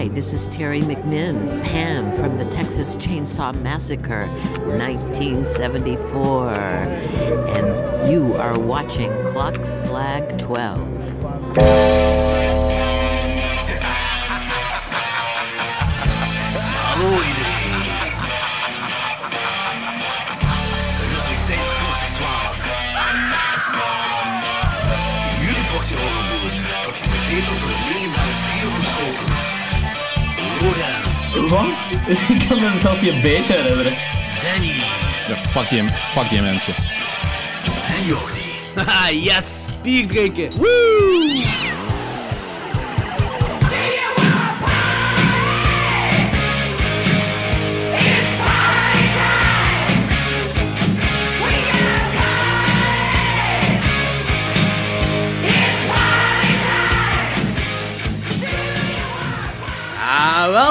Hi, this is Terry McMinn, Pam from the Texas Chainsaw Massacre, 1974. And you are watching Clock Slag 12. Want? Ik kan me zelfs niet een beetje herinneren. Danny Ja, fuck die, fuck die mensen. en Jordi. Haha, yes! Bier drinken! Woo!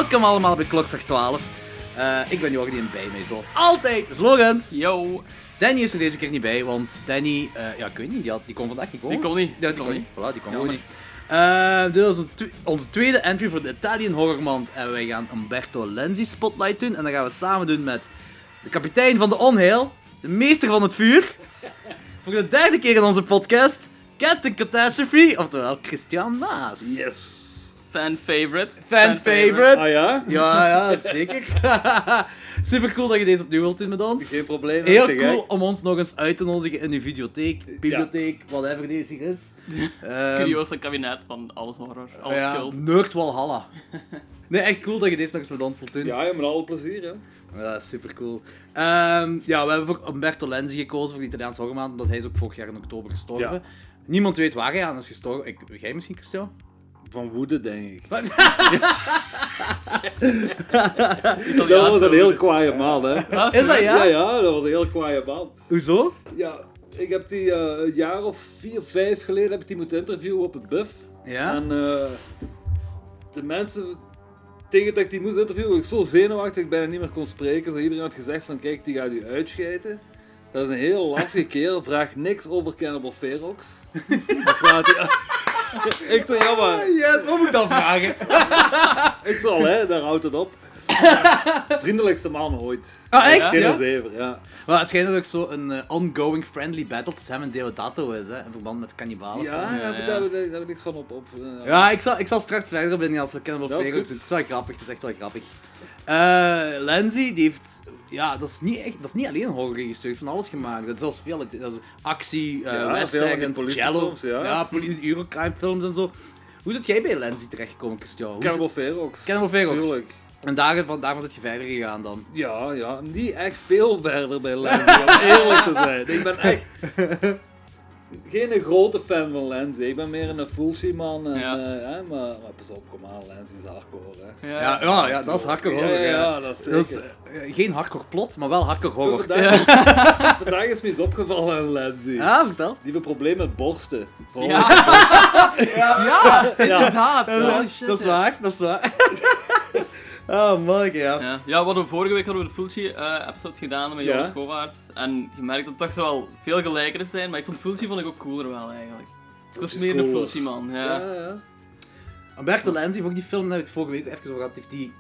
Welkom allemaal bij Klokslag 12. Eh, ik ben Jordi en bij mij zoals altijd is Lorenz. Yo. Danny is er deze keer niet bij, want Danny, eh, ja ik weet niet, die, had, die kon vandaag niet komen. Die kon niet. Ja, die kon kon niet. Voilà, die kon Jammer niet. Eh, dit is onze, twe- onze tweede entry voor de Italian Horror Month en wij gaan Umberto Lenzi Spotlight doen en dat gaan we samen doen met de kapitein van de onheil, de meester van het vuur, voor de derde keer in onze podcast, Captain Catastrophe, oftewel Christian Maas. Yes. Fan favorite. Fan favorite. Ah ja? Ja, ja, zeker. Super cool dat je deze opnieuw wilt doen met ons. Geen probleem. Heel cool gek. om ons nog eens uit te nodigen in uw videotheek, bibliotheek, whatever deze hier is. Ehm, Curiosa kabinet van alles horror. Alles ja, cult. Nerd Walhalla. Nee, echt cool dat je deze nog eens met ons wilt doen. Ja, ja, met alle plezier. Hè. Ja, super cool. Ehm, ja, we hebben voor Umberto Lenzi gekozen voor de Italiaanse horrormaand, omdat hij is ook vorig jaar in oktober gestorven. Ja. Niemand weet waar hij aan is gestorven. Ik, jij misschien, Christian? Van woede, denk ik. Dat was een heel kwaaie man, hè? Is dat ja? Ja, ja, dat was een heel kwaaie man. Hoezo? Ja, ik heb die eh, een jaar of vier, vijf geleden heb ik die moeten interviewen op het BUF. Ja? En eh, de mensen tegen dat ik die moest interviewen, was ik zo zenuwachtig dat ik bijna niet meer kon spreken. Dus iedereen had gezegd van, kijk, die gaat u uitscheiden. Dat is een heel lastige kerel, vraagt niks over Cannibal Ferox. Dan praat hij... ik zei, ja maar, Yes, wat moet ik dan vragen? ik zal hè, daar houdt het op. Vriendelijkste man ooit. Ah, echt? Ja? ja. Maar het schijnt dat ook zo een eh, ongoing friendly battle tussen hem en Deodato is, hè, in verband met cannibalen. Ja, daar heb ik- daar heb ik- niks van op. op eh, Ja, ik zal, ik zal straks verder binnen als we goed. doen. Het is wel grappig, het is echt wel grappig. Eh Lenzi, die heeft... Ja, dat is niet, echt, dat is niet alleen horrorregisseur, van alles gemaakt. Dat is zelfs veel, dat is actie, eh Ja, westerns, cello, ja. ja politie, Eurocrime films en zo. Hoe zit jij bij Lenzi terechtgekomen, Christian? Cannibal Ferox. Cannibal Ferox. Tuurlijk. En daarvan, daarvan zit je verder gegaan dan. Ja, ja, niet echt veel verder bij Lenzi, om eerlijk te zijn. Ik ben echt geen grote fan van Lenzi. Ik ben meer een Fulci man. En, Ja. eh, hè, maar, maar pas op, kom aan, Lenzi is hardcore. Hè. Ja. Ja, ja, ja dat is hardcore Ja, horror. ja, ja. ja, dat is Dat is zeker. eh, geen hardcore plot, maar wel hardcore horror. Vandaag, vandaag is me iets opgevallen aan Lenzi. Ja, vertel. Die heeft een probleem met borsten. Vooral Ja. ja, inderdaad. Oh, shit, dat is ja. waar, dat is waar. Oh, man, ja. Ja. ja, wat we vorige week hadden we de Fulci-episode gedaan met Ja. Joris. En je merkt dat er toch zo wel veel gelijkenissen zijn, maar ik vond Fulci vond ik ook cooler wel eigenlijk. Ik was meer een cooler. Fulci-man, ja. Ja, ja. Umberto Lenzi, voor die film heb ik vorige week even over gehad, heeft die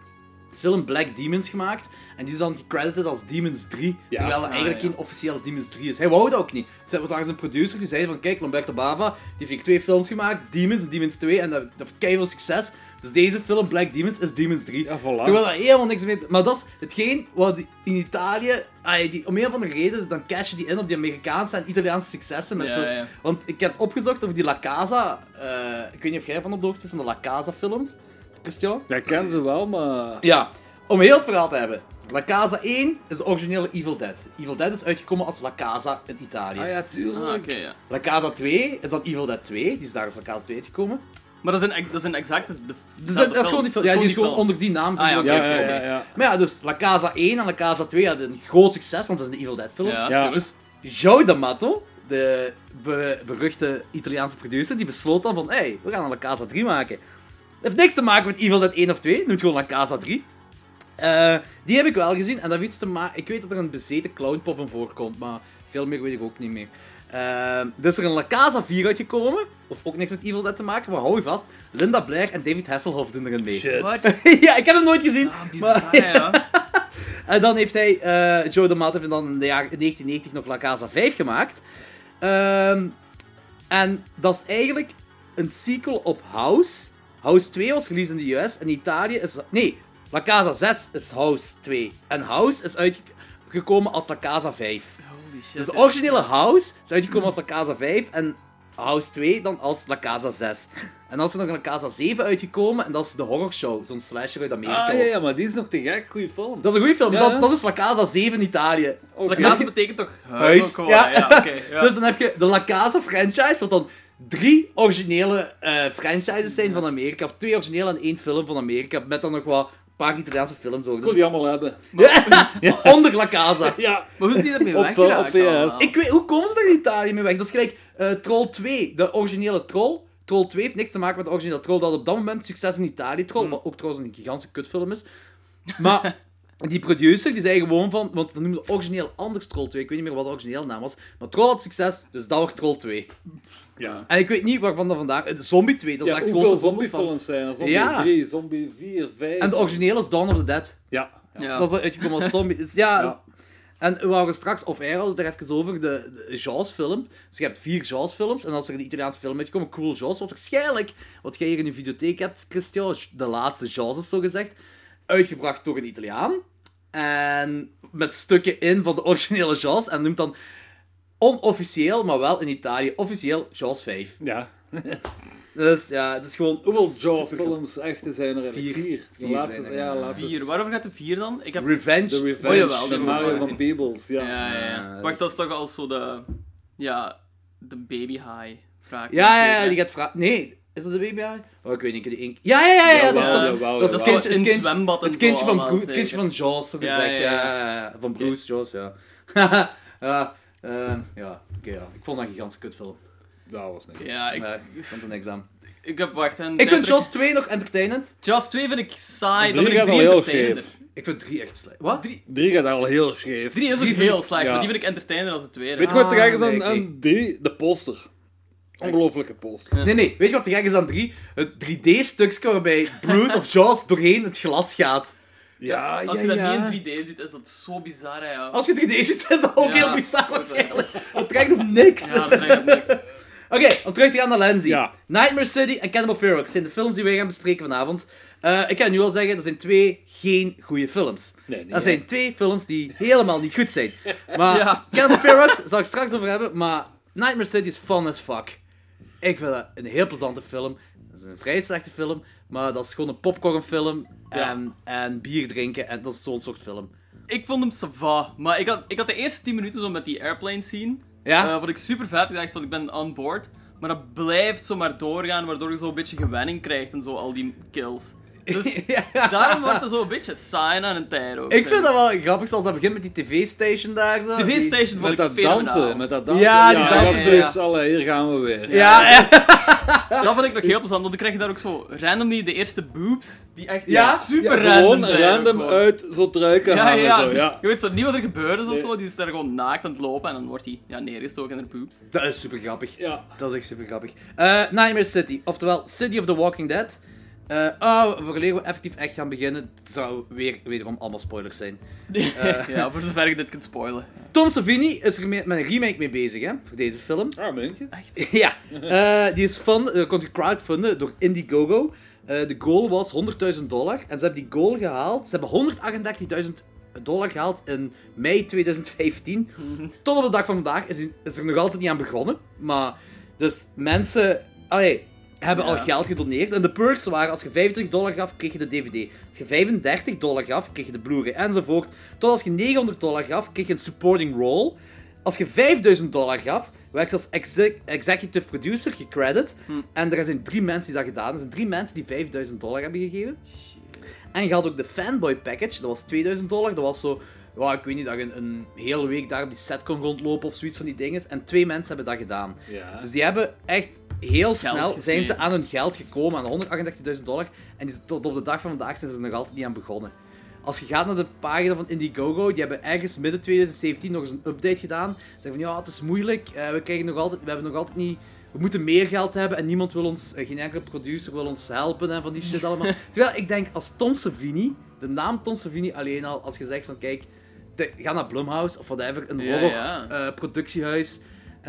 film Black Demons gemaakt. En die is dan gecredited als Demons 3, Ja. terwijl het Ah, eigenlijk ja. geen officiële Demons 3 is. Hij wou dat ook niet. Het was een producer die zei van, kijk, Lamberto Bava, die heeft twee films gemaakt, Demons en Demons 2, en dat, dat heeft keihard succes. Dus deze film, Black Demons, is Demons 3. Ja, voilà. Terwijl dat helemaal niks mee... Maar dat is hetgeen wat die- in Italië... ah, die, om een of andere reden, dan cash je die in op die Amerikaanse en Italiaanse successen. Met Ja, zo, ja. Want ik heb opgezocht over die La Casa... eh, ik weet niet of jij van op de hoogte is van de La Casa films. Christian? Ja, ik ken ze wel, maar... Ja, om heel het verhaal te hebben. La Casa 1 is de originele Evil Dead. Evil Dead is uitgekomen als La Casa in Italië. Ah ja, Ah, tuurlijk. oké, ja. La Casa 2 is dan Evil Dead 2. Die is daar als La Casa 2 uitgekomen. Maar dat zijn, dat zijn exact de, de Dus dat, dat is gewoon die film. Ja, die is gewoon onder die naam. zijn Ah, ja, ook Ja, ja, ja. Maar ja, dus La Casa 1 en La Casa 2 hadden een groot succes, want dat zijn de Evil Dead films. Ja. Dus Joe D'Amato, de be- beruchte Italiaanse producer, die besloot dan van, hé, hey, we gaan een La Casa 3 maken. Dat heeft niks te maken met Evil Dead 1 of 2, noemt gewoon La Casa 3. Eh, die heb ik wel gezien en dat heeft iets te maken... Ik weet dat er een bezeten clownpop in voorkomt, maar veel meer weet ik ook niet meer. Ehm, er is er een La Casa 4 uitgekomen. Of ook niks met Evil Dead te maken, maar hou je vast. Linda Blair en David Hasselhoff doen erin mee. Shit. Ja, ik heb hem nooit gezien. Ah, maar- bizar, ja. En dan heeft hij, eh, Joe DeMatte heeft dan in de jaren 1990 nog La Casa 5 gemaakt. Ehm, en dat is eigenlijk een sequel op House. House 2 was released in de US. En in Italië is... Nee, La Casa 6 is House 2. En House is uitgekomen als La Casa 5. Shit. Dus de originele House is uitgekomen als La Casa 5. En House 2 dan als La Casa 6. En dan is er nog een La Casa 7 uitgekomen. En dat is de horror show. Zo'n slasher uit Amerika. Ah, ja, ja, maar die is nog te gek. Goeie film. Dat is een goede film. Ja, dat, ja. dat is La Casa 7 in Italië. Oké. La Casa betekent toch huis, ja. hè? ja. oké. ja. Dus dan heb je de La Casa franchise, wat dan drie originele eh, franchises zijn van Amerika. Of twee originele en één film van Amerika. Met dan nog wat paar Italiaanse films ook. Ik wil Dus, die allemaal hebben. ja, onder La Casa. Ja. Maar hoe is die ermee Op, weggeraakt op VS. allemaal? Ik weet, hoe komen ze daar in Italië mee weg? Dat is gelijk eh, Troll 2, de originele Troll. Troll 2 heeft niks te maken met de originele Troll. Dat had op dat moment succes in Italië. Troll, Hmm. wat ook trouwens een gigantische kutfilm is. Maar die producer die zei gewoon van... Want we noemden origineel anders Troll 2. Ik weet niet meer wat de originele naam was. Maar Troll had succes, dus dat wordt Troll 2. Ja. En ik weet niet waarvan dat vandaan... eh, Zombie 2, dat is Ja, echt gewoon zo'n zombiefilms zijn er? Zombie Ja. 3, Zombie 4, 5. En de originele is Dawn of the Dead. Ja. Ja. Dat is uitgekomen als zombie. Dus ja, Ja. En we waren straks, of air hadden er even over, de, de Jaws-film. Dus je hebt vier Jaws-films. En als er een Italiaanse film uitkomt, Cool Jaws, wat waarschijnlijk, wat jij hier in je videotheek hebt, Christian, de laatste Jaws is zo gezegd, uitgebracht door een Italiaan. En met stukken in van de originele Jaws. En noemt dan onofficieel, maar wel in Italië, officieel Jaws 5. ja. Dus ja, het is gewoon... Hoeveel Jaws super- films echte zijn er? Vier. Vier. De Vier laatste, zijn er. ja, laatste. Vier. Waarover gaat de vier dan? Ik heb... Revenge. The Revenge, Oh, jawel, die de Mario van. Peebles. Ja. Ja, ja, ja. Wacht, dat is toch al zo de... Ja, de baby high vraag. Ja, ja, ja, die gaat vragen. Nee, is dat de baby? Oh, ik weet niet. Die ink... Ja, ja, ja, ja, dat is, dat dat is het kindje, In het kindje, zwembad en het kindje van, allemaal, Bru- het kindje van Jaws, zo Ja, gezegd. ja, Ja, ja. ja, ja. Van Bruce Jaws, ja. ja, eh, ja, oké, ja. Ik vond dat een gigantische kutfilm. Dat was niks. Ja, ik, Nee, ik vond er niks aan. ik heb... Wacht, en... Ik vind Jaws 2 nog entertainend. Jaws 2 vind ik saai. Dan vind ik gaat al 3 heel entertainender. scheef. Ik vind 3 echt slecht. Wat? Drie, Drie gaat al heel scheef. drie is ook heel ik- slecht, ja. maar die vind ik entertainer als de tweede. Weet je wat te Ah, is aan, nee, aan drie? De poster. Ongelofelijke poster. Nee, nee. Weet je wat te gek is aan 3? Het 3D-stukje waarbij Bruce of Jaws doorheen het glas gaat. Ja, Als je dat niet in 3D ziet, is dat zo bizar, hè, ja. Als je 3D ziet, is dat ook Ja. heel bizar waarschijnlijk. Dat trekt op niks. Ja, dat trekt op niks. Oké, om terug te gaan naar. Ja. Nightmare City en Cannibal Ferox zijn de films die wij gaan bespreken vanavond. Eh, ik kan nu al zeggen, dat zijn twee geen goede films. Nee, dat zijn twee films die helemaal niet goed zijn. Maar Ja. Cannibal Ferox zal ik straks over hebben, maar Nightmare City is fun as fuck. Ik vind dat een heel plezante film. Dat is een vrij slechte film, maar dat is gewoon een popcornfilm Ja. en, en bier drinken en dat is zo'n soort film. Ik vond hem sava, maar ik had, ik had de eerste 10 minuten zo met die airplane scene. Ja? Eh, wat ik super vet. Ik dacht van ik ben on board. Maar dat blijft zo maar doorgaan, waardoor je zo een beetje gewenning krijgt en zo al die kills. Dus Ja. daarom wordt het zo een beetje saai aan een tijd ook. Ik vind dat wel grappig, zoals dat begint met die tv-station daar zo. Die- TV-station vond Met ik dat dansen, met dat dansen. Ja, die dat dansen, is ja. zoiets, alle, hier gaan we weer. Ja, ja. Dat vond ik nog heel plezant, want dan krijg je daar ook zo randomly de eerste boobs, die echt Ja? super Ja, random gewoon zijn. random uit zo truiken Ja, halen. ja, zo, ja. Je weet zo niet wat er gebeurt is of zo, die is daar gewoon naakt aan het lopen en dan wordt hij ja, neergestoken in haar boobs. Dat is super grappig. Ja. Dat is echt super grappig. Eh, Nightmare City, oftewel City of the Walking Dead. Eh oh, voordat we effectief echt gaan beginnen, het zou weer wederom allemaal spoilers zijn. ja, voor zover ik dit kan spoilen. Tom Savini is er mee- met een remake mee bezig, hè, voor deze film. Ah, meent je? ja, eh, die is van, eh, kon je crowdfunden door Indiegogo. Eh, de goal was 100.000 dollar en ze hebben die goal gehaald. Ze hebben 138.000 dollar gehaald in mei 2015. Tot op de dag van vandaag is, is er nog altijd niet aan begonnen. Maar, dus mensen, allee, hebben al geld gedoneerd. En de perks waren, als je 25 dollar gaf, kreeg je de DVD. Als je 35 dollar gaf, kreeg je de Blu-ray enzovoort. Tot als je 900 dollar gaf, kreeg je een supporting role. Als je 5000 dollar gaf, werd je als exec- executive producer gecredit. En er zijn drie mensen die dat gedaan hebben. Er zijn drie mensen die 5000 dollar hebben gegeven. En je had ook de fanboy package, dat was 2000 dollar. Dat was zo, ja, ik weet niet, dat je een, een hele week daar op die set kon rondlopen of zoiets van die dingen. En twee mensen hebben dat gedaan. Ja. Dus die hebben echt heel snel zijn ze aan hun geld gekomen, aan 138.000 dollar. En tot op de dag van vandaag zijn ze er nog altijd niet aan begonnen. als je gaat naar de pagina van Indiegogo, die hebben ergens midden 2017 nog eens een update gedaan. Ze zeggen van ja, het is moeilijk, eh, we, krijgen nog altijd, we hebben nog altijd niet... We moeten meer geld hebben en niemand wil ons, eh, geen enkele producer wil ons helpen en van die shit allemaal. Terwijl ik denk, als Tom Savini, de naam Tom Savini alleen al, als je zegt van kijk, de- ga naar Blumhouse of whatever, een horror ja. eh, productiehuis.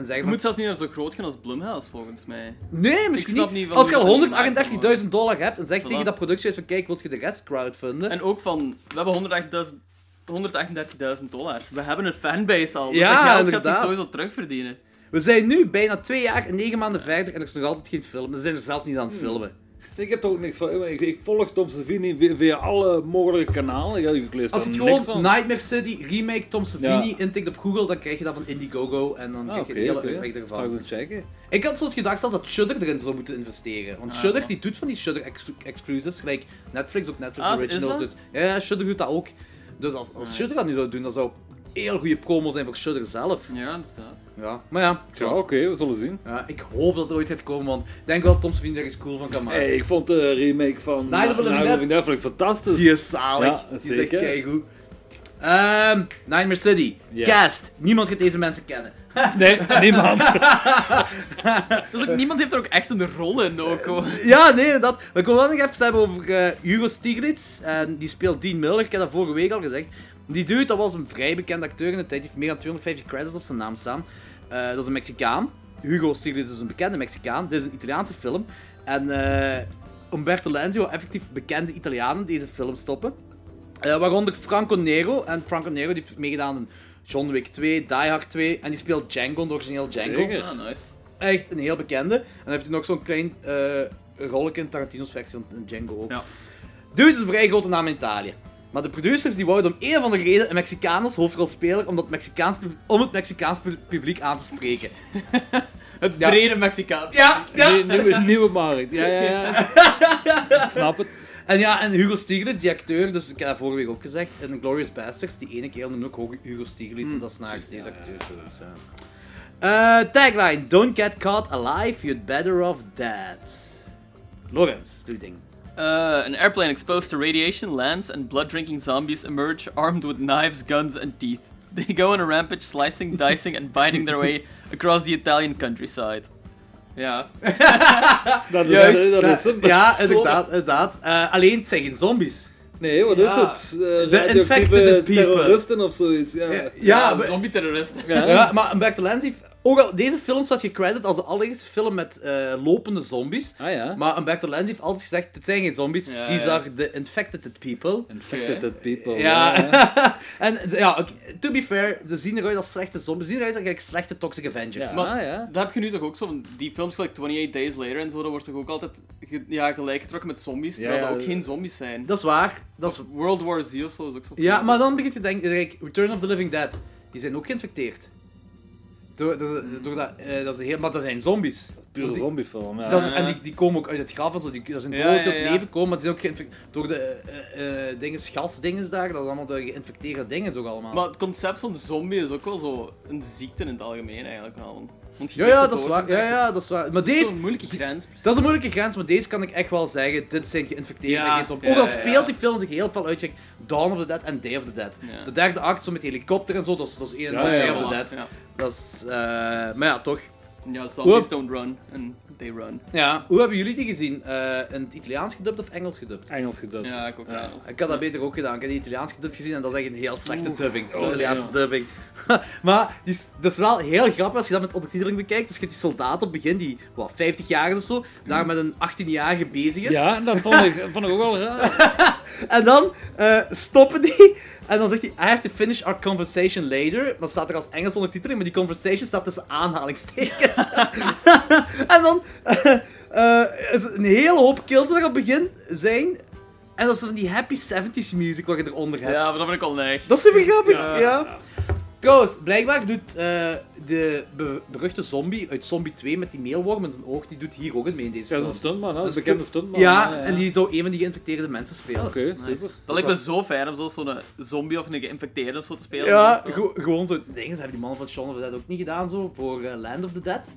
En zeg Je moet zelfs niet naar zo groot gaan als Blumhouse, volgens mij. Nee, misschien snap niet. Als je al het gemaakt 138.000 dollar hebt en zeg Voilà. tegen dat productiehuis van kijk, wilt je de rest crowdfunden? En ook van, we hebben 138.000 138.000 dollar. We hebben een fanbase al. Dus Ja, dat geld gaat zich sowieso terugverdienen. We zijn nu bijna twee jaar en negen maanden verder en er is nog altijd geen film. Ze zijn er zelfs niet aan het Hmm. Ik heb er ook niks van. Ik, ik volg Tom Savini via, via alle mogelijke kanalen. Ik, ik lees Als je niks gewoon van. Nightmare City remake Tom Savini Ja. intikt op Google, dan krijg je dat van Indiegogo en dan Ah, krijg je de hele Straks ervan. eens checken. Ik had zo gedacht zelfs dat Shudder erin zou moeten investeren. Want Ah, Shudder die doet van die Shudder ex- exclusives, gelijk Netflix ook Netflix Ah, Originals doet. Ja, ja, Shudder doet dat ook. Dus als, als Nice. Shudder dat nu zou doen, dan zou heel goede promo zijn voor Shudder zelf. Ja, inderdaad. Ja, maar ja, Ja, oké, we zullen zien. Ja, ik hoop dat het ooit gaat komen, want ik denk wel dat Tom Savini er eens cool van kan maken. Hey, ik vond de remake van Night of the Living Dead. Fantastisch. Die is zalig. Ja, Die is zeker. echt keigoed. Ehm Nightmare City. Cast. Niemand gaat deze mensen kennen. Nee, niemand. Dus ook, niemand heeft er ook echt een rol in ook. hoor. Ja, nee, dat. We komen wel nog even hebben over eh, Hugo Stiglitz. En die speelt Dean Miller. Ik heb dat vorige week al gezegd. Die dude, dat was een vrij bekende acteur in de tijd. Die heeft meer dan 250 credits op zijn naam staan. Eh, dat is een Mexicaan. Hugo Stiglitz is een bekende Mexicaan. Dit is een Italiaanse film. En eh, Umberto Lenzi wil effectief bekende Italianen deze film stoppen. Eh, waaronder Franco Nero. En Franco Nero die heeft meegedaan in John Wick 2, Die Hard 2. En die speelt Django, de origineel Django. Zeker. Ah, nice. Echt een heel bekende. En dan heeft hij nog zo'n klein eh rolletje in Tarantino's versie van Django ook. Ja. Dude is een vrij grote naam in Italië. Maar de producers die wouden om een of andere reden een Mexicaan als hoofdrolspeler om, dat Mexicaans, om het Mexicaans pu- publiek aan te spreken. Het Ja. brede Mexicaans. Ja, ja. Nee, nieuwe, nieuwe markt. Ja, ja, ja. Ik snap het. En ja, en Hugo Stiglitz, die acteur, dus ik heb dat vorige week ook gezegd, in Glorious Bastards, die ene keer noemde ook Hugo Stiglitz, en dat is naar deze acteur. Dus, ja. Eh, tagline, don't get caught alive, you'd better off dead. Lorenz, doe je ding. Uh, an airplane exposed to radiation lands and blood-drinking zombies emerge armed with knives, guns, and teeth. They go on a rampage, slicing, dicing, and biting their way across the Italian countryside. Ja. Dat is, Juist, eh, dat dat- is hem. Ja, inderdaad. inderdaad. Eh, alleen, het zijn geen zombies. Nee, wat Ja. is het? Uh, The infected people. terroristen of zoiets. Ja. Ja, Ja, zombie-terroristen. Ja. Ja, maar Lenzi, heeft- ook al deze film staat gecredit als de allereerste film met eh, lopende zombies. Ah ja. Maar Umberto Lenzi heeft altijd gezegd, dit zijn geen zombies, Ja, these ja. are the infected people. Infected people. Ja, ja. en ja, to be fair, ze zien eruit als slechte zombies. Ze zien eruit als eigenlijk slechte Toxic Avengers. Ja, Maar- ah, ja. Dat heb je nu toch ook zo, van die films gelijk 28 Days Later en zo, dat wordt toch ook altijd ge- ja, gelijk getrokken met zombies, terwijl Ja, dat ook geen zombies zijn. Dat is waar. Dat is... World War Z of zo is ook zo. Ja, maar dan begint je te denken, kijk, Return of the Living Dead, die zijn ook geïnfecteerd. Door, dat, door dat, eh, dat is heel, maar dat zijn zombies. Pure Die- zombiefilm. Ja. Dat is- en die, die komen ook uit het graf en zo, die, dat zijn dood ja, ja. leven komen, maar die zijn ook geïnfecteerd door de eh eh dinges, gasdinges daar, dat is allemaal de geïnfecteerde dingen ook allemaal. Maar het concept van de zombie is ook wel zo een ziekte in het algemeen eigenlijk wel. Want je ja, ja, dat is waar. Ja, ja, dat is waar. Maar Dat is deze, zo'n moeilijke grens. dat is een moeilijke grens, maar deze kan ik echt wel zeggen, dit zijn geïnfecteerde Ja, Ook al ja, speelt die film zich heel veel uit, Dawn of the Dead en Day of the Dead. Ja. De derde act, zo met helikopter en zo, dat is, dat is één Day ja, of the Dead. Ja, Dat is, eh, maar ja, toch. Ja zombies Oep. don't run, and they run. Ja, hoe hebben jullie die gezien? Eh, in het Italiaans gedubt of Engels gedubt? Engels gedubt. Ja, ik ook Ja. Engels. Ik had dat beter ook gedaan. Ik heb die Italiaans gedubt gezien en dat is echt een heel slechte dubbing. Oh, Italiaanse ja. dubbing. maar die is, dat is wel heel grappig als je dat met ondertiteling bekijkt. Dus je hebt die soldaat op het begin, die wat, 50 jaar of zo, daar met een 18-jarige bezig is. Ja, dat vond ik, vond ik ook wel raar. En dan eh, stoppen die. En dan zegt hij, I have to finish our conversation later. Dan staat er als Engels ondertiteling, maar die conversation staat tussen aanhalingstekens. en dan eh, eh, is een hele hoop kills die er op het begin zijn. En dat is van die happy 70s music wat je eronder hebt. Ja, maar dat vind ik al neig. Dat is super grappig, ja. Ja. Trouwens, blijkbaar doet eh, de be- beruchte zombie uit Zombie 2 met die meelworm in zijn oog, die doet hier ook in mee in deze Ja, dat is een stuntman, hè? Dat een bekende stuntman. Ja, en die zou een van die geïnfecteerde mensen spelen. Oké, Nice. super. Dat lijkt me zo fijn om zo- zo'n zombie of een geïnfecteerde of zo te spelen. Ja, gewoon zo. Dingen hebben die mannen van Shaun of the Dead ook niet gedaan zo voor eh, Land of the Dead.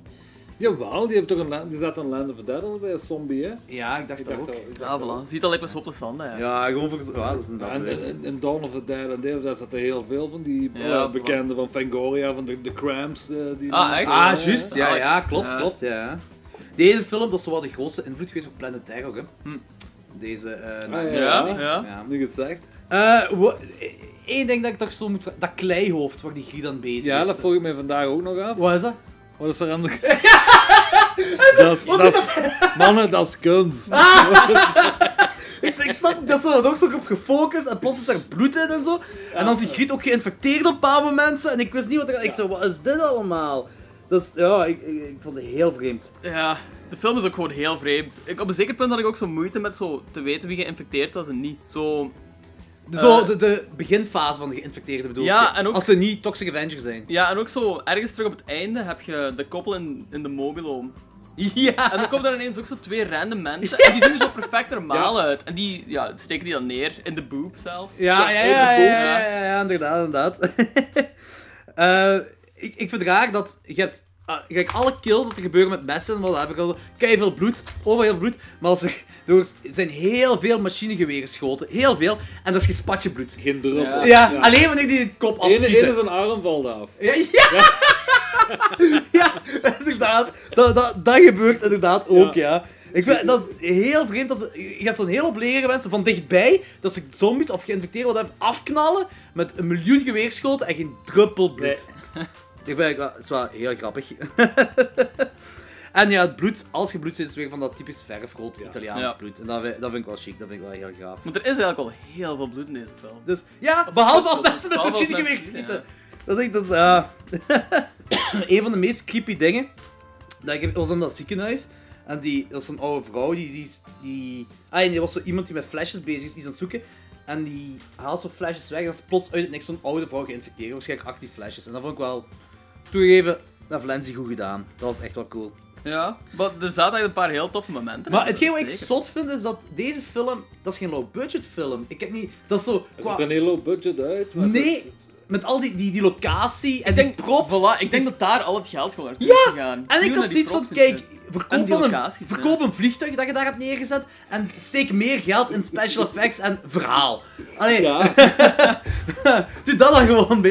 Jawel, die, heeft toch een, land- die zat een Land of the Dead al bij een zombie, hè? Ja, ik dacht Ik dat dacht ook. al- ik Ja, dacht voilà. Ziet al lekker op de zanden, ja. Ja, gewoon voor... Ja, dat is een En in, in Dawn of the Dead en Day of the Dead zaten heel veel van die Ja, eh, bekenden van Fangoria, van de, de Cramps. eh, die Ah, echt? Ah, Ja, juist. Ja, ja, klopt, Ja. klopt, ja. Deze film, dat is zo wel de grootste invloed geweest op Planet Terror, hè. Hm. Deze, eh... Ah, ja. Ja. Ja. Nu je het zegt. Eh, Eén ding dat ik toch zo moet vragen, dat kleihoofd waar die Gier dan bezig Ja, is. dat vroeg ik mij vandaag ook nog af. Wat is dat? Wat is er aan de... dat is, dat is, mannen, dat is kunst. Ik, ik snap, dat is zo, ook zo op gefocust en plots zit er bloed in en zo. En dan is die Griet ook geïnfecteerd op bepaalde mensen en ik wist niet wat er... Ik zo, wat is dit allemaal? Dat is, ja, ik, ik, ik vond het heel vreemd. Ja, de film is ook gewoon heel vreemd. Ik, op een zeker punt had ik ook zo moeite met zo te weten wie geïnfecteerd was en niet. Zo, Zo, Eh. de, de beginfase van de geïnfecteerde bedoel Ja, en ook- Als ze niet Toxic Avenger zijn. ja, en ook zo ergens terug op het einde heb je de koppel in, in de mobilo. Ja. En dan komen daar ineens ook zo twee random mensen en die zien er zo perfect normaal uit. En die ja, steken die dan neer in de boob zelf. Ja, ja, ja, ja, ja, inderdaad, inderdaad. Eh, ik, ik vind het raar dat je hebt... ah, kijk, alle kills dat er gebeuren met messen, wat heb ik al... Kei veel bloed, overal heel veel bloed, maar als er, er zijn heel veel machinegeweren geschoten, heel veel, en dat is geen spatje bloed. Geen druppel. Ja. Ja, alleen wanneer die de kop afschieten. ene zijn arm valt af. Ja, ja. ja, inderdaad. Dat, dat, dat gebeurt inderdaad ook, ja. Ik vind, dat is heel vreemd. Dat ze, je hebt zo'n heel hoop leren mensen van dichtbij dat ze zombies of geïnfecteerden wat hebben afknallen met een miljoen geweerschoten en geen druppel bloed. Ik vind het is wel heel grappig. en ja, het bloed, als je bloed ziet, is weer van dat typisch verfrood Italiaans Ja. bloed. En dat vind, dat vind ik wel chic, dat vind ik wel heel gaaf. Want er is eigenlijk al heel veel bloed in deze film. Dus ja, behalve als mensen met als een geweer mensen schieten. Dat is echt dat, ja. een van de meest creepy dingen. Dat ik heb, was in dat ziekenhuis. En die, dat was zo'n oude vrouw, die, die, die... Ah, en die was zo iemand die met flesjes bezig is, die is aan het zoeken. En die haalt zo flesjes weg en dan is plots uit het niks zo'n oude vrouw geïnfecteerd. Waarschijnlijk 18 flesjes. En dat vond ik wel... Toegegeven, dat heeft Lenzi goed gedaan. Dat was echt wel cool. Ja, maar er zaten echt een paar heel toffe momenten. in, Maar hetgeen wat ik zeker. zot vind, is dat deze film... Dat is geen low-budget film. Ik heb niet... Dat is zo... Het qua- ziet er een heel low budget uit. maar Nee. is- met al die, die, die locatie en Ik denk, die props. Voilà, ik denk dat daar al het geld gewoon naartoe Ja, is gegaan. En ik had zoiets van, kijk, verkoop, dan een, locaties, verkoop een vliegtuig dat je daar hebt neergezet en steek meer geld in special effects en verhaal. Allee, Ja, doe dat dan gewoon maar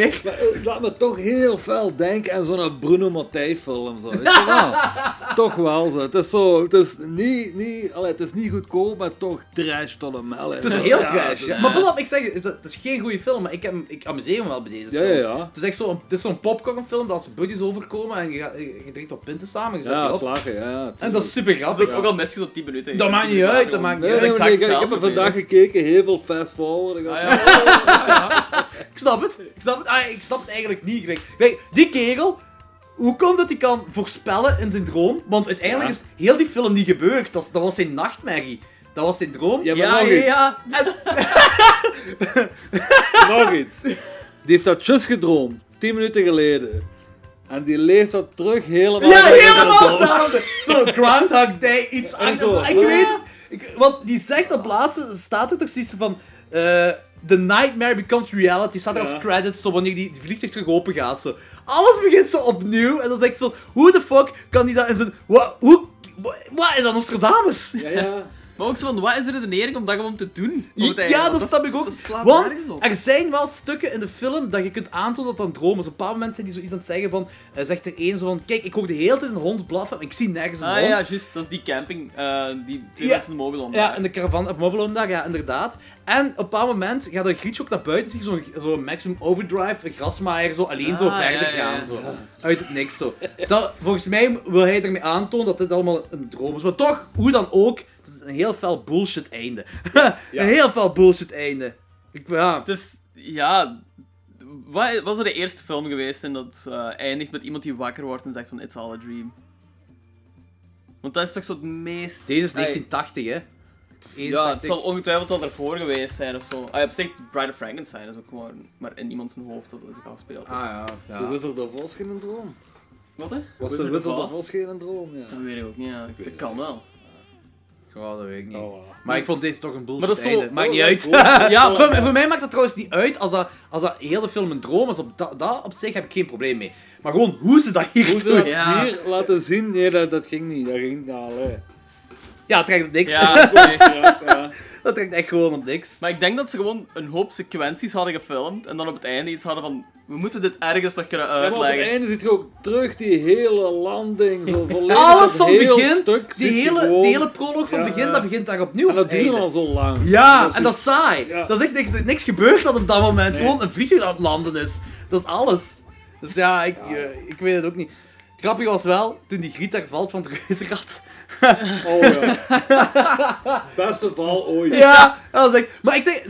het laat me toch heel veel denken aan zo'n Bruno Mattei film. Zo. Weet je wel? toch wel zo. Het is zo, het is niet, niet, allee, het is niet goedkoop, maar toch trash tot een mel. Het is heel ja, trash. het is- ja. Maar pas op, ik zeg, het, is geen goede film, maar ik, heb, ik amuseer me wel bij deze film. ja, ja. Het is echt zo'n zo popcornfilm dat als buddies overkomen en je, gaat- je, drinkt wat pinten samen, je zet Ja, op. slagen, ja. En dat is super Dat is grappig. ook, al je zo 10 minuten. Dat maakt niet uit, dat maakt niet Nee, uit. nee, exact nee, ik, heb er vandaag gekeken, heel veel fast forward. Ik Ah, ja. Ik snap het. Ik snap het. Ah, ik snap het eigenlijk niet. Kijk, kijk, die kerel, hoe komt dat hij kan voorspellen in zijn droom? Want uiteindelijk Ja. is heel die film niet gebeurd. Dat, dat was zijn nachtmerrie. Dat was zijn droom. Ja, maar Ja, nog ja, iets. ja. En, Nog iets. Die heeft dat just gedroomd, 10 minuten geleden. En die leeft dat terug helemaal. ja, helemaal hetzelfde. Zo, Groundhog Day, iets anders. Ik weet het. Ik- want die zegt op laatste, staat er toch zoiets van... eh, The nightmare becomes reality. Staat er Ja. als credits, zo wanneer die, die vliegtuig terug open gaat. Zo. Alles begint zo opnieuw. En dan denk ik zo, hoe de fuck kan die dat in zijn... Wat is dat Nostradamus? Ja, ja. Maar ook zo van, wat is de redenering om dat gewoon te doen? Ja, dat snap ik ook. Want er zijn wel stukken in de film dat je kunt aantonen dat dat dromen is. Op een bepaald moment zijn die zoiets aan het zeggen van... eh, zegt er één zo van... Kijk, ik hoor de hele tijd een hond blaffen, maar ik zie nergens een Ah hond. ja, juist. Dat is die camping, eh, die twee Ja. mensen in de om. Ja, in de caravan op Mobile daar, ja, inderdaad. En op een bepaald moment gaat een grietje ook naar buiten, zie je zo'n zo Maximum Overdrive, een grasmaaier, zo alleen zo Ah, verder ja, gaan. Zo. Uit het niks zo. Dat, volgens mij wil hij ermee aantonen dat dit allemaal een droom is. Maar toch, hoe dan ook, een heel fel bullshit einde. een heel fel bullshit einde. Ik, ja. Het is, ja... Wat was er de eerste film geweest en dat eh, eindigt met iemand die wakker wordt en zegt van It's all a dream? Want dat is toch zo het meest... Deze is Ai, 1980, hè? Ja, 81. het zal ongetwijfeld wel ervoor geweest zijn of zo. Ah, ja, op zich, Bride of Frankenstein is ook gewoon maar in iemand zijn hoofd dat het zich afspeelt. Dus. Ah ja. Ja. Wizard of Oz geen droom? Wat hè? Was de Wizard of Wizard Oz? of Oz geen droom? Ja. Dat weet ik ook niet, ja. Dat kan wel. Ja, dat weet ik niet. Oh. Maar ik vond deze toch een bullshit Maar dat is zo- einde. Maakt niet Oh, uit. ja, ja, voor, voor mij maakt dat trouwens niet uit als dat, als dat heel de film een droom is. Op dat, dat op zich heb ik geen probleem mee. Maar gewoon hoe ze dat hier Hoe ze doen. dat Ja. hier laten zien, nee, dat, dat ging niet. Dat ging, ja, allee. Ja, het trekt niks. Ja. Ja, ja. Dat trekt echt gewoon op niks. Maar ik denk dat ze gewoon een hoop sequenties hadden gefilmd en dan op het einde iets hadden van we moeten dit ergens nog kunnen Ja, maar op het uitleggen. einde zit je ook terug die hele landing, zo volledig Alles van heel begin, stuk die hele, gewoon- die hele proloog van Ja, begin, ja. dat begint daar opnieuw En dat einde. al zo lang. Ja, en dat is saai. Ja. Dat is echt niks, niks gebeurd dat op dat moment. Nee. Gewoon een vliegtuig aan het landen is. Dat is alles. Dus ja, ik, eh, ik weet het ook niet. Het grappige was wel, toen die Griet daar valt van het reuzenrad. Oh ja. Beste val ooit. Ja, dat was echt... Maar ik zeg,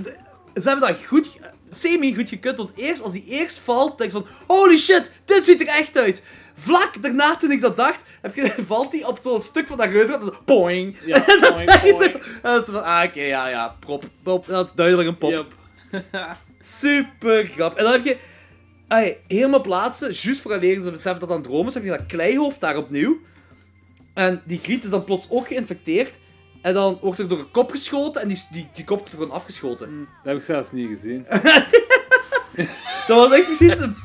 ze hebben dat goed, semi-goed gekut. Want eerst, als die eerst valt, denk je van... Holy shit, dit ziet er echt uit. Vlak daarna, toen ik dat dacht, heb je, valt hij op zo'n stuk van dat reuzenrad. en zo, Boing. Ja, poing. En dat is van, ah, oké, ja, ja, prop, prop. Dat is duidelijk een pop. Yep. Super grappig. En dan heb je... Ay, helemaal plaatsen, juist vooraleer ze beseffen dat dat een droom is, heb je dat kleihoofd daar opnieuw. En die griet is dan plots ook geïnfecteerd. En dan wordt er door een kop geschoten en die, die, die kop wordt er gewoon afgeschoten. Dat heb ik zelfs niet gezien. Dat was echt precies een...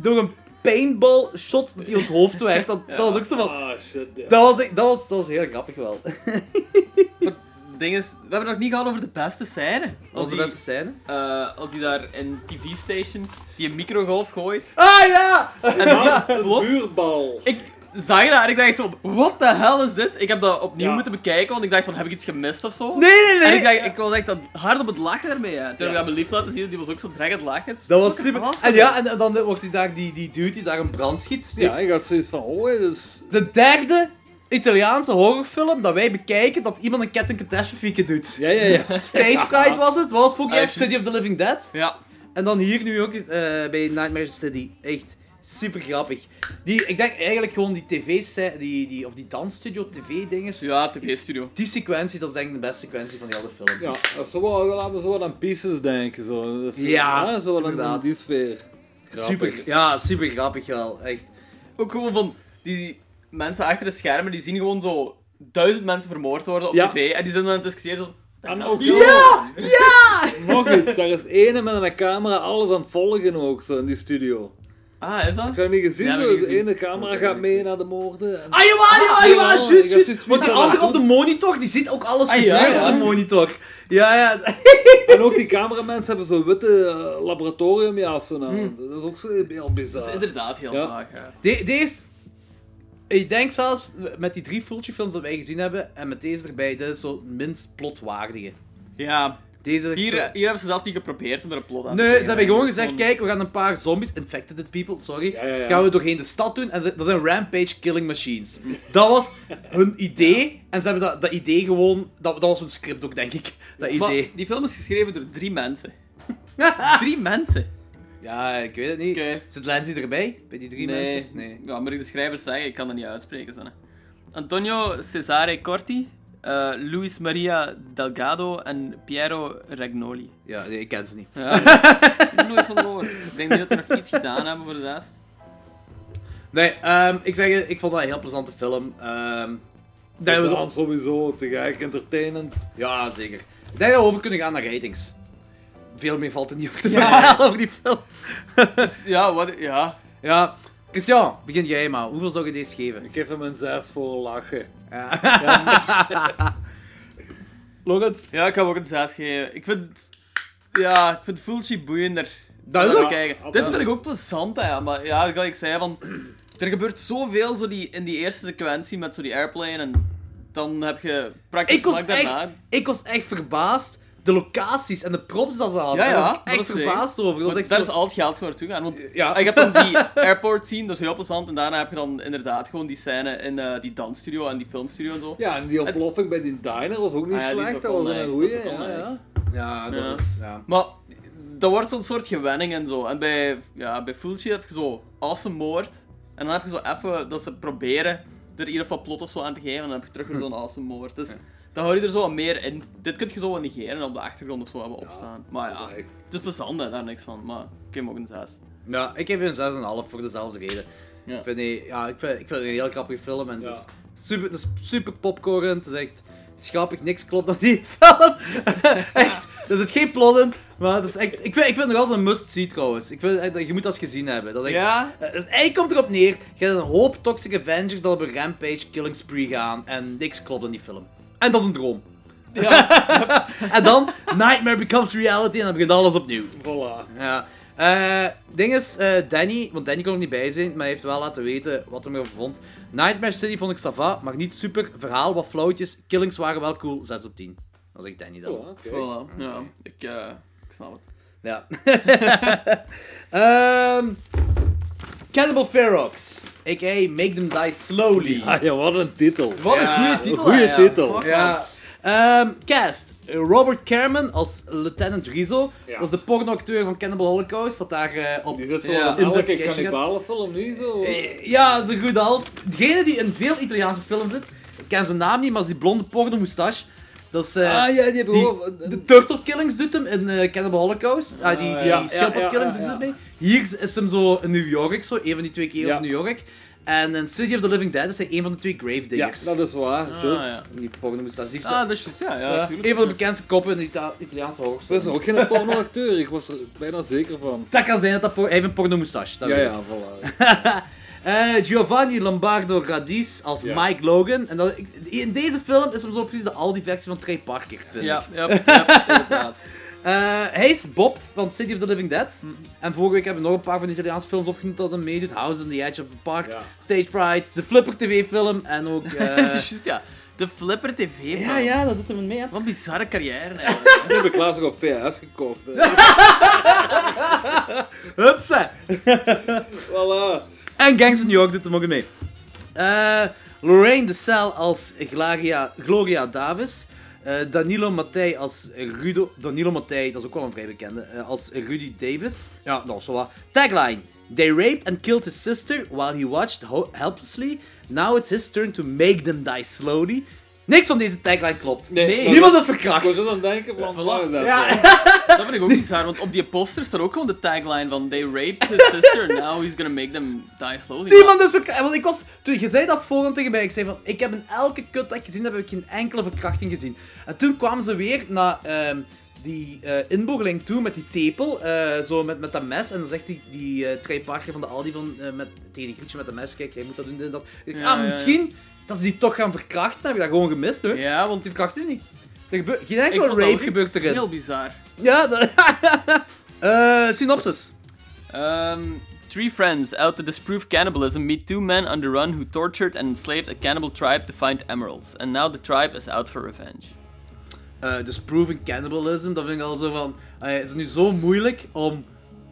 Door een paintball shot dat hij op het hoofd werd. Dat, dat was ook zo van... Ah, shit. Dat was, dat, was, dat was heel grappig wel. Ding is, we hebben het nog niet gehad over de beste scène. Als de die, beste scène. eh, als die daar in TV-station die een microgolf gooit. Ah ja! En die Een vuurbal. Ik zag dat en ik dacht zo, what the hell is dit? Ik heb dat opnieuw Ja. moeten bekijken, want ik dacht van, heb ik iets gemist of zo? Nee, nee, nee! En ik, dacht, ik was echt hard op het lachen ermee. Hè. Toen heb ik aan mijn lief laten zien, die was ook zo drag aan het lachen. Dat was super. En ja, en dan wordt hij daar, die, die dude die daar een brand schiet. Ja, ik had zoiets van, oh, is... De derde Italiaanse horrorfilm dat wij bekijken dat iemand een Captain Catastrophe doet. Ja, ja, ja. Stage Fright was het, was het vorig Ah, jaar. City of the Living Dead. Ja. En dan hier nu ook eens eh, bij Nightmare City. Echt super grappig. Die, ik denk eigenlijk gewoon die tv die, die, of die dansstudio tv-dinges. Ja, tv-studio. Die sequentie, dat is denk ik de beste sequentie van die hele film. Ja, dat is zo wel, laten we zo wat aan pieces denken. Zo. Dat is, Ja, hè, zo wat aan- die sfeer. Grappig. super, ja, super grappig wel. Echt. Ook gewoon van, die mensen achter de schermen, die zien gewoon zo duizend mensen vermoord worden op Ja. tv. En die zijn dan aan het discussiëren zo... En ook Ja! nog iets, daar is ene met een camera alles aan het volgen ook, zo in die studio. Ah, is dat? Heb je dat niet gezien? Ja, heb ik zo? niet de ene camera gaat mee naar de moorden. En... Ah, jawel, jawel, Ah, jawel, jawel, juist, ik heb juist. Want die andere op de monitor, die ziet ook alles Ah, gebeuren ja, ja. op de monitor. Ja, ja. En ook die cameramensen hebben zo'n witte eh, laboratoriumjassen aan. Hmm. Dat is ook zo heel Dat is bizar. inderdaad heel Ja. vaag, ja. De, deze... Ik denk zelfs, met die drie Fulci films dat wij gezien hebben, en met deze erbij, dit is zo het minst plotwaardige. Ja, Deze hier, zo- hier hebben ze zelfs niet geprobeerd om er een plot aan te Nee, ze hebben gewoon gezegd, kijk, we gaan een paar zombies, infected people, sorry, Ja, ja, ja. gaan we doorheen de stad doen, en ze- dat zijn rampage killing machines. Dat was hun idee, en ze hebben dat, dat idee gewoon, dat, dat was hun script ook, denk ik, dat Maar idee. die film is geschreven door drie mensen. drie mensen? Ja, ik weet het niet. Zit Lindsay erbij, bij die drie Nee. mensen? Nee. Ja, moet ik de schrijvers zeggen? Ik kan dat niet uitspreken. Zanne. Antonio Cesare Corti, eh, Luis Maria Delgado en Piero Ragnoli. Ja, nee, ik ken ze niet. Ja, ik heb nooit van gehoord. Ik denk niet dat er nog iets gedaan hebben voor de rest. Nee, ehm, ik zeg ik vond dat een heel plezante film. Ehm, denk Dat we- dan sowieso te gek, entertainend. Ja, zeker. Ik denk dat we over kunnen gaan naar ratings. Veel meer valt er niet over te Ja. verhalen over die film. Dus, ja, wat, ja. Ja, Christian, begin jij maar. Hoeveel zou je deze geven? Ik geef hem een 6 voor lachen. Logans? ja, ik ga hem ook een 6 geven. Ik vind, ja, ik vind Fulci boeiender. Duidelijk. Dan kijken. Ja, Dit vind ik ook plezant, hè. Maar ja, gelijk ik zei, van, er gebeurt zoveel zo die, in die eerste sequentie met zo die airplane en dan heb je praktisch Ik was, vlak echt, daarna... ik was echt verbaasd. De locaties en de props dat ze hadden. Ja, ja, Daar was dat ik echt is zeker. verbaasd over. Dat was Maar echt daar zo- is al het geld gewoon naartoe gaan. Want Ja. ik heb dan die airport scene, dat is heel plezant. En daarna heb je dan inderdaad gewoon die scène in eh, die dansstudio en die filmstudio en zo. Ja, en die ontploffing bij die diner was ook niet Ah slecht. ook Dat was een goeie. Dat Ja, ja. Ja, dat Ja. is... Ja. Maar dat wordt zo'n soort gewenning en zo. En bij, ja, bij Fulci heb je zo awesome moord. En dan heb je zo even dat ze proberen er in ieder geval plot of zo aan te geven. En dan heb je terug weer zo'n awesome moord. Dus hou je er zo wat meer in. Dit kun je zo wat negeren en op de achtergrond of zo hebben opstaan. Maar ja, dat het is plezant, hè, daar niks van. Maar ik geef hem ook een 6. Ja, ik geef een 6,5 voor dezelfde reden. Ja. Ik vind, die, ja, ik, vind, ik vind het een heel grappige film en het, Ja. is super, het is super popcorn. Het is echt grappig, niks klopt aan die film. echt, er zit geen plot in. Maar het is echt, ik, vind, ik vind het nog altijd een must-see trouwens. Ik vind, echt dat- je moet dat eens gezien hebben. Dat is echt, Ja? Dus eigenlijk komt erop neer, je hebt een hoop Toxic Avengers dat op een rampage killing spree gaan. En niks klopt in die film. En dat is een droom. Ja. En dan, Nightmare becomes reality en dan begint alles opnieuw. Voilà. Ja. Eh ding is, eh, Danny, want Danny kon er niet bij zijn, maar hij heeft wel laten weten wat hij erover vond. Nightmare City vond ik sava, maar niet super. Verhaal wat flauwtjes. Killings waren wel cool, 6 op 10. Dat zegt Danny dan. Voilà, oké. Voilà. Ja, ik, eh, ik snap het. Ja. Ehm Cannibal Ferox, a.k.a. Make Them Die Slowly. Ah ja, wat een titel. Wat een Ja, goede titel. ja. titel. Ja. Ehm, cast. Robert Kerman als Lieutenant Rizzo. Ja. Dat is de pornoacteur van Cannibal Holocaust. Dat daar eh, op... Die zit zo Ja. in elke kannibalenfilm, niet zo? Eh, Ja, zo goed als. Degene die in veel Italiaanse films zit. Ik ken zijn naam niet, maar is die blonde porno moustache. Dat is... eh, ah ja, die hebben gewoon... de Turtle Killings doet hem in eh, Cannibal Holocaust. Ah, die die ja, ja, schildpad ja, Killings ja, doet ja. hem mee. Hier is- is hem zo in New York, zo. Een van die twee kerels Ja. in New York. En in City of the Living Dead is hij een van de twee Ja, Gravediggers. dat is waar. Ah, juist. ja. Die porno Ah, dat is juist, ja, ja, Ja, natuurlijk. een van de bekendste koppen in de Ita- Italiaanse horror. Dat is ook geen pornoacteur, ik was er bijna zeker van. Dat kan zijn dat dat hij heeft een porno moustache. dat Ja, weet ik. ja, voilà. Eh, Giovanni Lombardo Radice als Ja. Mike Logan. En dat, in deze film is hem zo precies de Aldi-versie van Trey Parker. vind Ja, ik. ja, ja, inderdaad. Eh, hij is Bob van City of the Living Dead. Hm. En vorige week hebben we nog een paar van de Italiaanse films opgenoemd dat hem meedoet. House on the Edge of the Park, Ja. Stage Fright, de Flipper TV-film en ook... eh, Dat is juist, ja. De Flipper TV, ja, man. ja, dat doet hem mee. hè. Wat een bizarre carrière, eigenlijk. Die heb ik laatst ook op VHS gekocht. hè. Hupsa! voilà. En Gangs of New York doet hem ook mee. Eh, Lorraine de Cel als Gloria, Gloria Davis. Eh, Danilo Mattei als Rudo. Danilo Mattei, dat is ook wel een vrij bekende. eh, als Rudy Davis. Ja, dat is wel wat. Tagline: They raped and killed his sister while he watched helplessly. Now it's his turn to make them die slowly. Niks van deze tagline klopt. Nee, Niemand is Ik verkracht. was zo aan het denken van, Voilà. dat? Ja. Dat vind ik ook bizar, want op die poster staat ook gewoon de tagline van They raped his sister, now he's gonna make them die slowly. Niemand is verkracht. Want ik was, toen je zei dat voorhand tegen mij, ik zei van, ik heb in elke kut dat ik gezien heb, heb ik geen enkele verkrachting gezien. En toen kwamen ze weer naar ehm, die eh inboorling toe met die tepel, eh, zo met, met dat mes. En dan zegt die, die eh Parker van de Aldi van, met, tegen die grietje met dat mes, kijk, jij moet dat doen, dit en dat. Ik, Ja, ah, ja, ja. Dat ze die toch gaan verkrachten, heb ik dat gewoon gemist, hè? Ja, want Die verkrachten niet. Er gebeurt, geen ik enkele rape gebeurt erin. heel bizar. Ja, dat... Eh, synopsis. Um, three friends out to disprove cannibalism meet two men on the run who tortured and enslaved a cannibal tribe to find emeralds. And now the tribe is out for revenge. eh dus proven cannibalism, dat vind ik al zo van... allee, is het nu zo moeilijk om,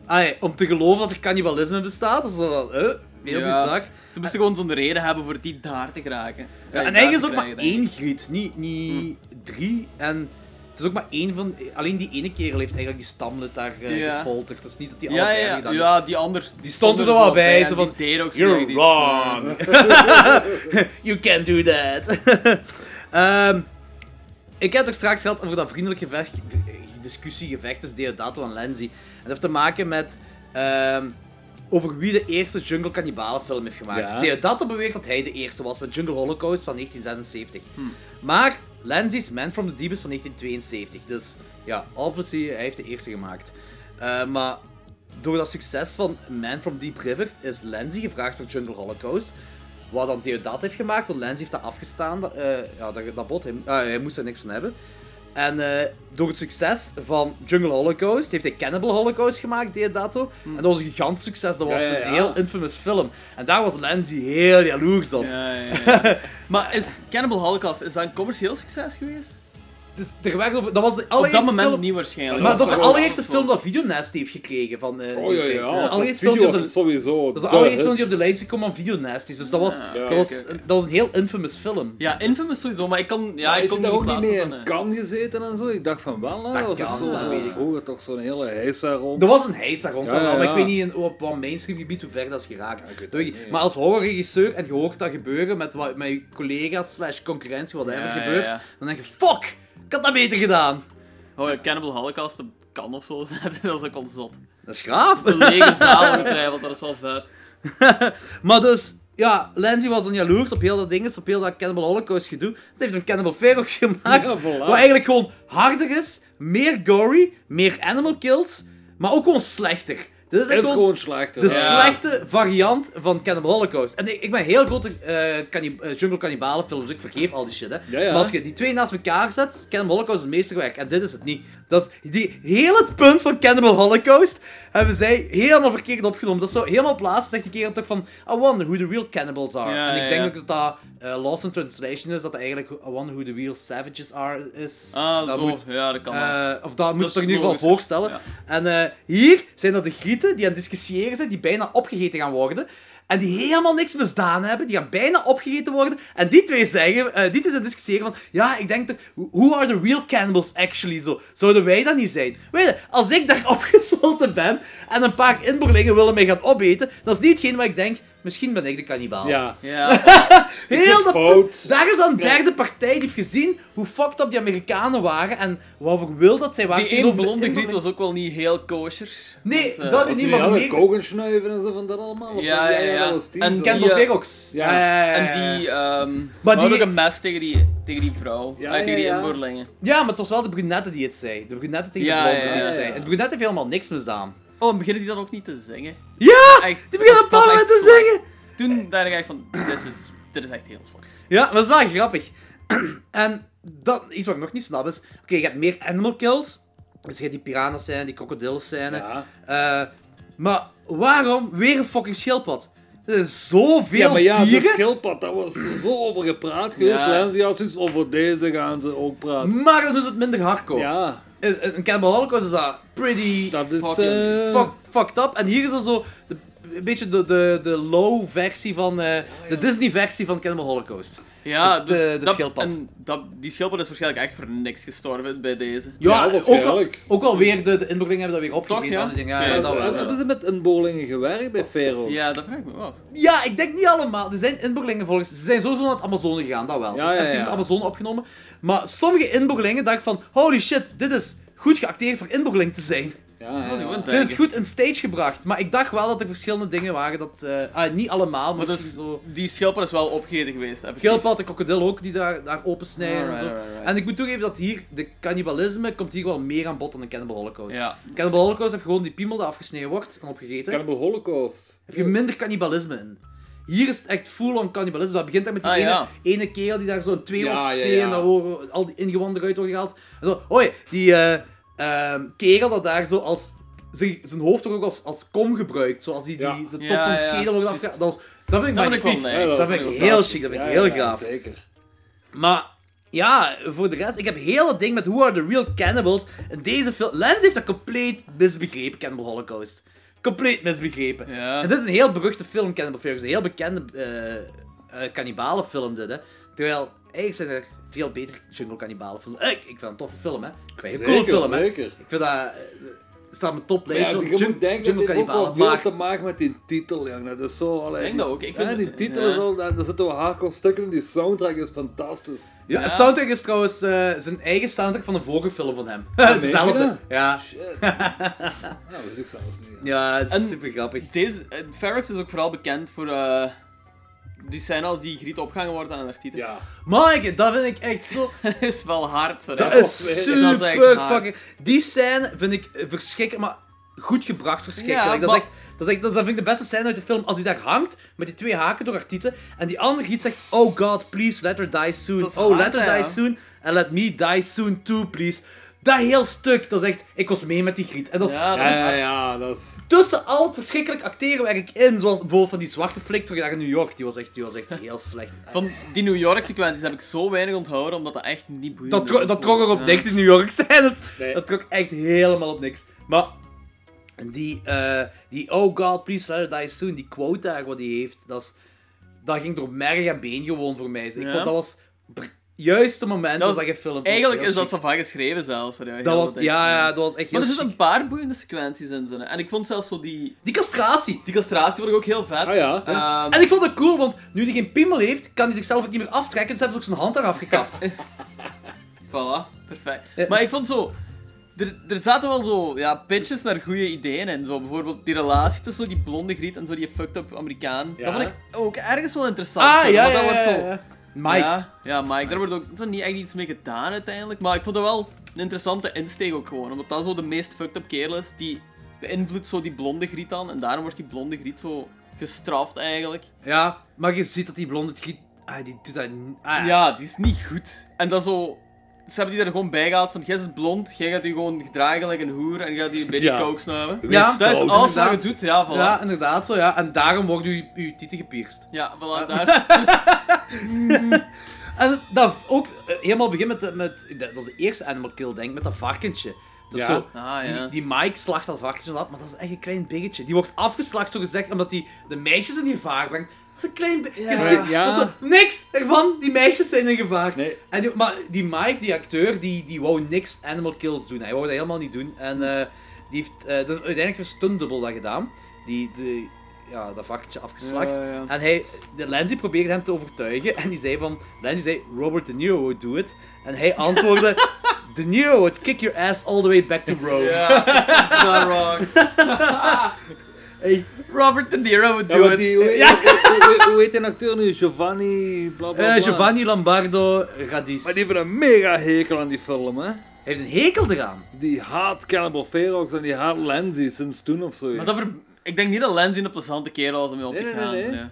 allee, om te geloven dat er cannibalisme bestaat? Dat is van, eh, heel Ja. bizar. Ze moesten gewoon zo'n reden hebben voor die daar te geraken. Ja, en eigenlijk is ook maar één griet, niet, niet drie. En het is ook maar één van... Alleen die ene kerel heeft eigenlijk die stamlid daar Ja. gefolterd. Het is niet dat die Ja, allebei ja, ja, gedaan. ja, die ander Die stond er zo wel bij, zo van, Die deed ook zo You're iets, wrong. you can't do that. Ehm, ik heb het er straks gehad over dat vriendelijke gevecht, discussiegevecht tussen Deodato en Lenzi. En dat heeft te maken met ehm, over wie de eerste Jungle Cannibalen film heeft gemaakt. Ja. Deodato beweert dat hij de eerste was met Jungle Holocaust van 1976. Hmm. Maar Lenzi's Man from the Deep is van 1972. Dus ja, obviously, hij heeft de eerste gemaakt. Eh, maar door dat succes van Man from Deep River is Lenzi gevraagd voor Jungle Holocaust. Wat dan Deodat heeft gemaakt, want Lenzi heeft dat afgestaan. Eh, ja, dat, dat bot, hij, ah, hij moest er niks van hebben. En eh, door het succes van Jungle Holocaust heeft hij Cannibal Holocaust gemaakt, Deodato. En dat was een gigantisch succes, dat was Ja, ja, ja. een heel infamous film. En daar was Lenzi heel jaloers op. Ja, ja, ja. maar is Cannibal Holocaust, is dat een commercieel succes geweest? Dus er dat was de Op allereerste dat moment film... niet waarschijnlijk. Maar dat is de allereerste film dat Videonest heeft gekregen van eh, Oh ja, tijd. ja. Dat is de allereerste film die op de... sowieso. Dat is de de allereerste hit. film die op de lijst is gekomen van Videonasties. Dus dat was, dat, oké, was, oké, oké. dat was een heel infamous film. Ja, Infamous sowieso, maar ik kon, ja, Ja, ik kon daar ook niet mee van, in eh, kan gezeten en zo. Ik dacht van wel, hè. Dat dat was toch kan, zo, zo vroeger toch zo'n hele heisa rond. Er was een heis daar rond, Ja, ja, maar ik ja. weet niet in, op wat mainstream gebied hoe ver dat is geraakt. Maar als horrorregisseur en je hoort dat gebeuren met, wat- met je collega's slash concurrentie, wat er Ja, ja, gebeurt, ja. dan denk je, fuck, ik had dat beter gedaan. Oh ja, Cannibal Holocaust op kan of zo zetten, dat is ook al zot. Dat is graaf. Een lege zaal ongetwijfeld, dat is wel vet. Maar dus, ja, Lindsay was dan jaloers op heel dat ding, op heel dat Cannibal Holocaust gedoe. Ze heeft een Cannibal Ferox gemaakt, Ja, voilà. wat eigenlijk gewoon harder is, meer gory, meer animal kills, maar ook gewoon slechter. Dit is gewoon slechter. de Ja. slechte variant van Cannibal Holocaust. En ik, ik ben heel grote eh eh, jungle cannibalen films, ik vergeef al die shit, hè. Ja, ja. Maar als je die twee naast elkaar zet, Cannibal Holocaust is het meesterwerk, en dit is het niet. Dat is die, heel het punt van Cannibal Holocaust hebben zij helemaal verkeerd opgenomen. Dat is zo helemaal op laatst zegt die kerel toch van, I wonder who the real cannibals are. Ja, en ik denk ook dat dat eh, lost in translation is, dat eigenlijk I wonder who the real savages are is. Ah, dat zo. moet- ja, dat kan wel. of dat moet je toch in ieder geval voorstellen. Ja. En hier zijn dat de die aan het discussiëren zijn, die bijna opgegeten gaan worden. En die helemaal niks misdaan hebben, die gaan bijna opgegeten worden. En die twee zeggen, eh, die twee zijn discussiëren van, ja, ik denk toch, who are the real cannibals actually zo? Zouden wij dat niet zijn? Weet je, als ik daar opgesloten ben en een paar inboorlingen willen mij gaan opeten, dat is niet hetgeen waar ik denk, misschien ben ik de kannibaal. Ja. Ja. Heel de fout. Daar is dan een derde partij die heeft gezien hoe fucked up die Amerikanen waren en wat voor wil dat zij waren Die ene de blonde griet was ook wel niet heel kosher. Nee, Want, eh, dat is Die niet, de hadden meer... kogen snuiven en zo van dat allemaal. Of Ja, van- ja, ja. En zo. ken- Cannibal die, eh, Ferox. ja. Ja. En die, ehm Maar maar die- ook een mes tegen die, tegen die vrouw. Ja, uit tegen die ja, ja. inboorlingen. Ja, maar het was wel de brunette die het zei. De brunette tegen Ja, de blonde ja, die het zei. En de brunette heeft helemaal niks misdaan. Oh, en beginnen die dan ook niet te zingen? Ja! Echt, Die beginnen is paar echt te zingen! Toen dacht ik van, dit is, dit is echt heel slecht. Ja, maar dat is wel grappig. en dat, iets wat ik nog niet snap is... Oké, je hebt meer animal kills. Dus je hebt die piranhas zijn, die krokodillen zijn. Ja. Eh, maar waarom weer een fucking schildpad? Er zijn zoveel Ja, maar ja, de dieren. schildpad, daar was zo over gepraat geweest. Ja. Over deze gaan ze ook praten. Maar dan is het minder hardcore. Ja, In, in Cannibal Holocaust is dat pretty dat is... Fucking eh, fuck, fucked up. En hier is dan zo de, een beetje de, de, de low versie van... eh, de Disney versie van Cannibal Holocaust. Ja, De- dus de- de dat, schildpad. En dat, die schildpad is waarschijnlijk echt voor niks gestorven bij deze. Ja, ook, waarschijnlijk. al, ook alweer, de, de inboorlingen hebben dat weer opgegeten. Toch, ja? die dingen. Ja, ja, dat wel, Hebben ja. ze met inboorlingen gewerkt bij Ferox? Ja, dat vraag ik me wel af. Ja, ik denk niet allemaal. Er zijn inboorlingen volgens... Ze zijn sowieso naar het Amazone gegaan, dat wel. Ja, het is ja, ja. het Amazone opgenomen. Maar sommige inboorlingen dacht ik van... Holy shit, dit is goed geacteerd voor inboorling te zijn. Ja, ja, Dit is goed in stage gebracht. Maar ik dacht wel dat er verschillende dingen waren dat... eh, ah, niet allemaal, maar dus, zo... die schildpad is wel opgegeten geweest. Schildpad en krokodil ook, die daar, daar opensnijden en zo. En ik moet toegeven dat hier, de cannibalisme komt hier wel meer aan bod dan in Cannibal Holocaust. Ja. Cannibal Holocaust heb je gewoon die piemel die afgesneden wordt en opgegeten. Cannibal Holocaust. heb je minder cannibalisme in. Hier is het echt full-on cannibalisme. Dat begint daar met die Ah, ene, ja. ene kerel die daar zo in twee Ja, wordt gesneden ja. en daar worden al die ingewanden eruit worden gehaald. En zo, hoi, die eh, ehm, kerel dat daar zo als... Zijn, zijn hoofd toch ook als, als kom gebruikt, zoals die, die Ja. de top Ja, van de schedel wordt afgehaald. Dat, was- dat vind ik Dat vind ik wel magnifiek. nice. dat vind ik heel chic, dat vind ik Ja, heel ja, gaaf. Zeker. Maar ja, voor de rest, ik heb heel het ding met Who Are The Real Cannibals in deze film... Lens heeft dat compleet misbegrepen, Cannibal Holocaust. Compleet misbegrepen. Ja. En dit is een heel beruchte film, Cannibal Ferox. Een heel bekende cannibalenfilm dit, hè. Terwijl, eigenlijk zijn er veel betere jungle cannibalenfilms. Eh, Ik, ik vind het een toffe film, hè. Ik vind het een coole film, hè. Ik vind dat... Het staat mijn toplijst. ja, je moet denken, dat heeft ook wel veel maar- te maken met die titel, jong. Dat is zo... Allee, Ik denk die- dat ook. Ik ja, vind- die titel ja. is al... Daar zitten wel hardcore stukken in. Die soundtrack is fantastisch. Ja, Ja. de soundtrack is trouwens eh, zijn eigen soundtrack van een vorige film van hem. je Hetzelfde. Ja. Shit. ja, dat wist ik zelfs niet. Ja, het is En- super grappig. Deze, eh, Ferox is ook vooral bekend voor eh, die scène als die griet opgehangen wordt aan haar titel. Ja. Mike, dat vind ik echt zo... is wel hard. Zo, Dat is Dat is super fucking... Die scène vind ik eh, verschrikkelijk, maar goed gebracht verschrikkelijk. Ja, dat, maar- is echt, dat, is echt, dat, vind ik de beste scène uit de film. Als hij daar hangt, met die twee haken door haar tieten, en die andere giet zegt, oh god, please, let her die soon. Oh, hard, let her die ja. soon, and let me die soon too, please. Dat heel stuk, dat is echt... Ik was mee met die griet. En dat is Ja, dat is ja, hard. ja, dat is... tussen al het verschrikkelijk acteren werk ik in. Zoals bijvoorbeeld van die zwarte flik terug daar in New York. Die was echt, die was echt heel slecht. Van die New York sequenties heb ik zo weinig onthouden, omdat dat echt niet boeiend Dat, tro dat trok er op Ja. niks in New York scènes. Nee. Dat trok echt helemaal op niks. Maar die, eh, die Oh God, please let her die soon, die quote daar wat hij heeft, dat, is, dat ging door merg en been gewoon voor mij. Ik Ja. vond dat was juiste moment Dat was- dat gefilmd was. Eigenlijk is dat vaak geschreven zelfs. heel Dat was, ja, ja, dat was echt heel Maar er zitten een paar boeiende sequenties in. Hè. En ik vond zelfs zo die... Die castratie. Die castratie vond ik ook heel vet. Ah ja. Ehm, En ik vond het cool, want nu hij geen piemel heeft, kan hij zichzelf ook niet meer aftrekken, dus hebben ze ook zijn hand eraf gekapt. Voilà, perfect. Ja. Maar ik vond zo... er, er zaten wel zo ja, pitches naar goede ideeën in. Zo, bijvoorbeeld die relatie tussen zo die blonde griet en zo die fucked up Amerikaan. Ja. Dat vond ik ook ergens wel interessant. Ah, zo, ja, ja, dat wordt ja, zo, ja. Mike. Ja, ja, Mike. Daar wordt ook zo niet echt iets mee gedaan uiteindelijk. Maar ik vond dat wel een interessante insteek ook gewoon. Omdat dat zo de meest fucked up kerel is. Die beïnvloedt zo die blonde griet dan. En daarom wordt die blonde griet zo gestraft eigenlijk. Ja, maar je ziet dat die blonde griet... Ah, die doet dat. Ah, Ja, die is niet goed. En dat zo... Ze hebben die er gewoon bij gehaald van, jij is blond, jij gaat je gewoon gedragen like een hoer en je gaat die een beetje Ja. coke snuiven. Ja, dat is alles wat je doet, ja, voilà. Ja, inderdaad zo, ja. En daarom wordt uw, uw titel gepierst. Ja, voilà, daar. En dat ook eh, helemaal begint met, de- met... Dat is de eerste animal kill, denk ik, met dat varkentje. Ja. zo... Ah, Die, ja. die Mike slacht dat varkentje af, maar dat is echt een klein biggetje. Die wordt afgeslacht, zo gezegd, omdat hij de meisjes in gevaar brengt. Dat is een klein beetje. Ja. Ja. Dat is zo, niks ervan, die meisjes zijn in gevaar. Nee. En die- maar die Mike, die acteur, die, die wou niks animal kills doen. Hij wou dat helemaal niet doen. En eh, die heeft eh, dus uiteindelijk een stuntdubbel dat gedaan. Die, die ja, dat varkentje afgeslacht. Ja, ja. En hij, de Lenzi probeerde hem te overtuigen. En die zei van, Lenzi zei, Robert De Niro would do it. En hij antwoordde, De Niro would kick your ass all the way back to Rome. Ja, it's not wrong. Echt. Robert De Niro would Ja, do it. die, hoe, hoe, hoe, hoe heet die acteur nu? Giovanni, bla bla bla. Eh, Giovanni Lombardo Radis. Maar die heeft een mega hekel aan die film, hè. heeft een hekel eraan. Die haat Cannibal Ferox en die haat Lenzi sinds toen of zoiets. Maar dat ver... Ik denk niet dat Lenzi een plezante kerel was om mee om te Nee, nee, gaan. nee, nee.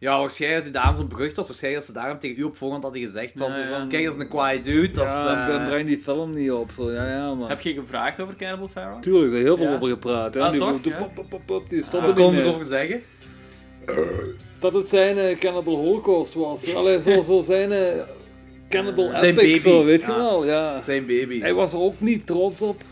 Ja. Waarschijnlijk dat die dame zo'n berucht was. Waarschijnlijk dat ze daarom tegen u op voorhand hadden gezegd van... Ja, ja. van, Kijk, dat is een quiet dude. Dat is, eh, dan draait die film niet op. Zo. Ja, ja, maar... Heb je gevraagd over Cannibal Ferox? Tuurlijk, er is heel veel Ja. over gepraat. Hè. Ah, die, toch? pop, pop, pop, pop, die Wat stoppen kon niet erover zeggen? Dat het zijn eh, Cannibal Holocaust was. Allee, zo, zo zijn eh, Cannibal Zijn Epic, baby. zo, weet je Ja. wel. Ja. Zijn baby. Hij was er ook niet trots op.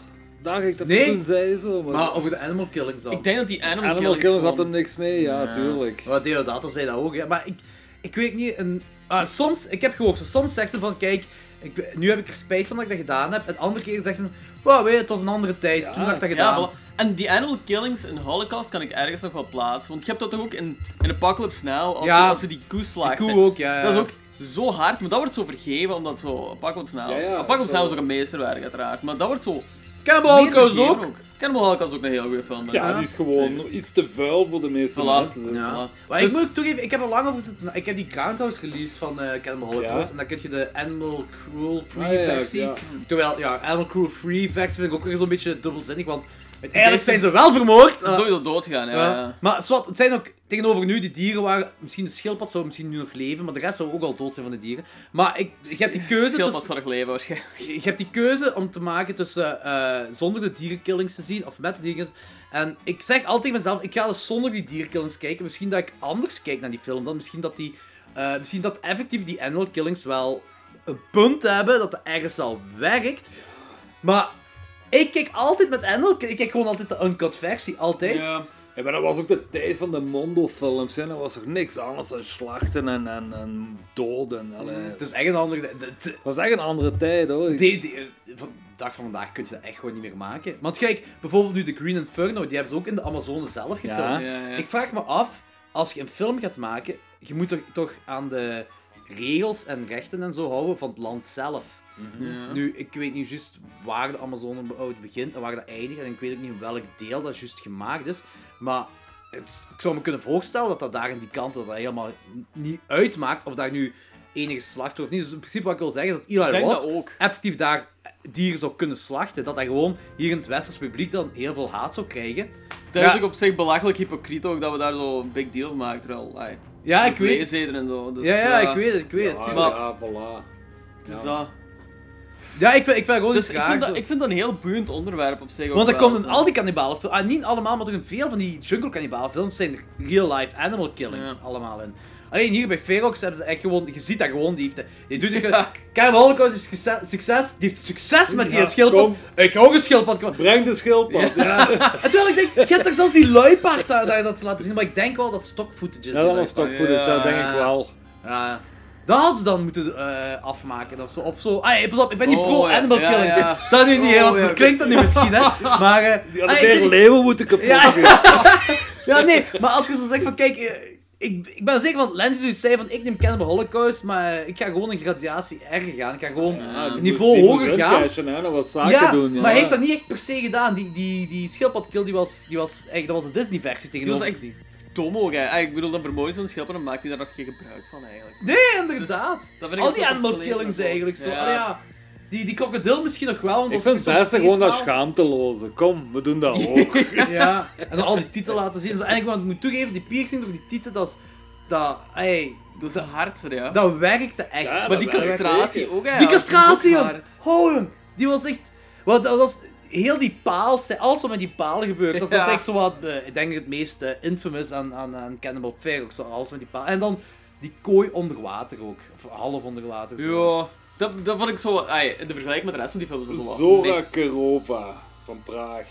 Daar ik dat Nee. toen zei. Zo, maar Maar over de animal killings dan. Ik denk dat die Animal, Animal Killings had er niks mee, ja, Ja. tuurlijk. Maar Deodato zei dat ook, hè. Maar ik, ik weet niet... Een, ah, soms, ik heb gehoord, soms zegt hij van, kijk... Ik, nu heb ik er spijt van dat ik dat gedaan heb. En andere keren zegt hij van, wow, weet je, het was een andere tijd. Ja. Toen heb ik dat gedaan. Ja, voilà. En die Animal Killings in Holocaust kan ik ergens nog wel plaatsen. Want je hebt dat toch ook in, in Apocalypse Now, als, Ja. je, als ze die koe Die slachten. koe ook, ja. ja. Dat is ook zo hard, maar dat wordt zo vergeven omdat zo Apocalypse Now... Ja, ja, Apocalypse zo. Now is ook een meesterwerk uiteraard, maar dat wordt zo... Cannibal Holocaust vergeven ook. Cannibal Holocaust is ook een heel goede film. Ja, die is gewoon iets te vuil voor de meeste Voilà. mensen. Ja. Maar Dus- ik moet toegeven, ik heb er lang over zitten. Ik heb die Groundhouse release van eh Cannibal Holocaust. Ja. En dan kun je de Animal Cruel Free Ah, ja, versie. ja. Terwijl, ja, Animal Cruel Free versie vind ik ook weer zo'n beetje dubbelzinnig. Want uiteindelijk zijn ze wel vermoord. Ze zijn sowieso doodgegaan, ja. Maar zwart, het zijn ook tegenover nu, die dieren waren. Misschien de schildpad zou misschien nu nog leven, maar de rest zou ook al dood zijn van de dieren. Maar ik, je hebt die keuze. Schildpad tussen- zal nog leven waarschijnlijk. je hebt die keuze om te maken tussen eh, zonder de dierenkillings te zien of met de dierenkillings. En ik zeg altijd tegen mezelf, ik ga dus zonder die dierenkillings kijken. Misschien dat ik anders kijk naar die film dan. Misschien dat die, eh, misschien dat effectief die animal killings wel een punt hebben, dat het ergens wel werkt. Maar ik kijk altijd met animal, ik kijk gewoon altijd de uncut versie, altijd. Ja. Ja, maar dat was ook de tijd van de Mondo-films. hè. Dat was toch niks anders dan slachten en, en, en doden. Allee. Het is echt een andere... de- de- Het was echt een andere tijd hoor. Die, die, van de dag van vandaag kun je dat echt gewoon niet meer maken. Want kijk, bijvoorbeeld nu de Green Inferno, die hebben ze ook in de Amazone zelf gefilmd. Ja. Ja, ja. Ik vraag me af, als je een film gaat maken, je moet toch, toch aan de regels en rechten en zo houden van het land zelf. Ja. Nu, ik weet niet juist waar de Amazone begint en waar dat eindigt. En ik weet ook niet in welk deel dat juist gemaakt is. Maar het, ik zou me kunnen voorstellen dat dat daar in die kant dat dat helemaal niet uitmaakt. Of daar nu enige slachtoffer of niet. Dus in principe wat ik wil zeggen is dat Eli Roth ook. effectief daar dieren zou kunnen slachten. Dat hij gewoon hier in het Westers publiek dan heel veel haat zou krijgen. Dat is Ja. ook op zich belachelijk hypocriet ook dat we daar zo een big deal van maken. Terwijl, ai, Ja, ik weet het. en zo. Dus, Ja, ja, ik weet het, ik weet het. Ja, ja, voilà. Het is dat. Ja, ik vind, ik vind gewoon Dus ik vind, dat, ik vind dat een heel boeiend onderwerp op zich. ook Want in zo. al die kannibalenfilms, ah, niet allemaal, maar toch in veel van die jungle kannibalenfilms zijn real-life animal killings Ja. allemaal in. Alleen hier bij Ferox hebben ze echt gewoon, je ziet dat gewoon, die heeft, je doet Ja. Cannibal Holocaust is succes, die heeft succes met die Ja, schildpad. kom. Ik ga ook een schildpad komen. Breng de schildpad. Ja, En terwijl ik denk, je hebt er zelfs die luipaard daar, dat ze laten zien, maar ik denk wel dat stock footage is. ja die dat was luipaard. stock footage, ja, denk ik wel. Ja. Dat hadden ze dan moeten eh, afmaken of zo. Of zo. Ah, pas op, ik ben niet Oh, pro-animal ja, killings. ja. Dat nu niet, hè, want Oh, zo ja. klinkt dat nu misschien, hè. Maar... eh, Die hadden weer leeuwen moeten kapot Ja. nee, maar als je zo zegt van, kijk, eh, ik, ik ben zeker van, Lenzi zoiets zei van, ik neem Cannibal Holocaust, maar ik ga gewoon een gradatie erger gaan. Ik ga gewoon Ja, een die niveau moest- die hoger gaan. wat zaken Ja, doen. Ja. maar hij heeft dat niet echt per se gedaan. Die, die, die schildpadkill, die was, die was, eigenlijk, dat was de Disney-versie Die tegenover. was echt dom ook, hè. Ah, Ik bedoel, dan vermoord zo'n schildpad en maakt hij daar nog geen gebruik van, eigenlijk. Nee, inderdaad. Dus dat vind ik Al die animal killings eigenlijk. Zo. Ja. Allee, ja. Die, die krokodil misschien nog wel. Want Ik dat vind het beste gewoon dat schaamteloze. Kom, we doen dat ook. Ja, en dan al die titel laten zien. Dus eigenlijk, wat ik moet toegeven, die piercing door die titel, dat is... Dat, ey, Dat is hard, ja. dat werkte echt. Ja, maar dat die castratie ook, hè. die dat castratie, hard. Oh, jong. Die was echt... Wat, dat was... Heel die paal, alles wat met die palen gebeurt, dat, dat is Ja. echt zo wat, eh, ik denk het meest eh, infamous aan, aan, aan Cannibal Ferox, zo alles met die paal. En dan die kooi onder water ook, of half onder water. Zo. Ja, dat, dat vond ik zo... Ay, in de vergelijking met de rest van die films is dat zo wat... Zora nee. Kerova van Praag.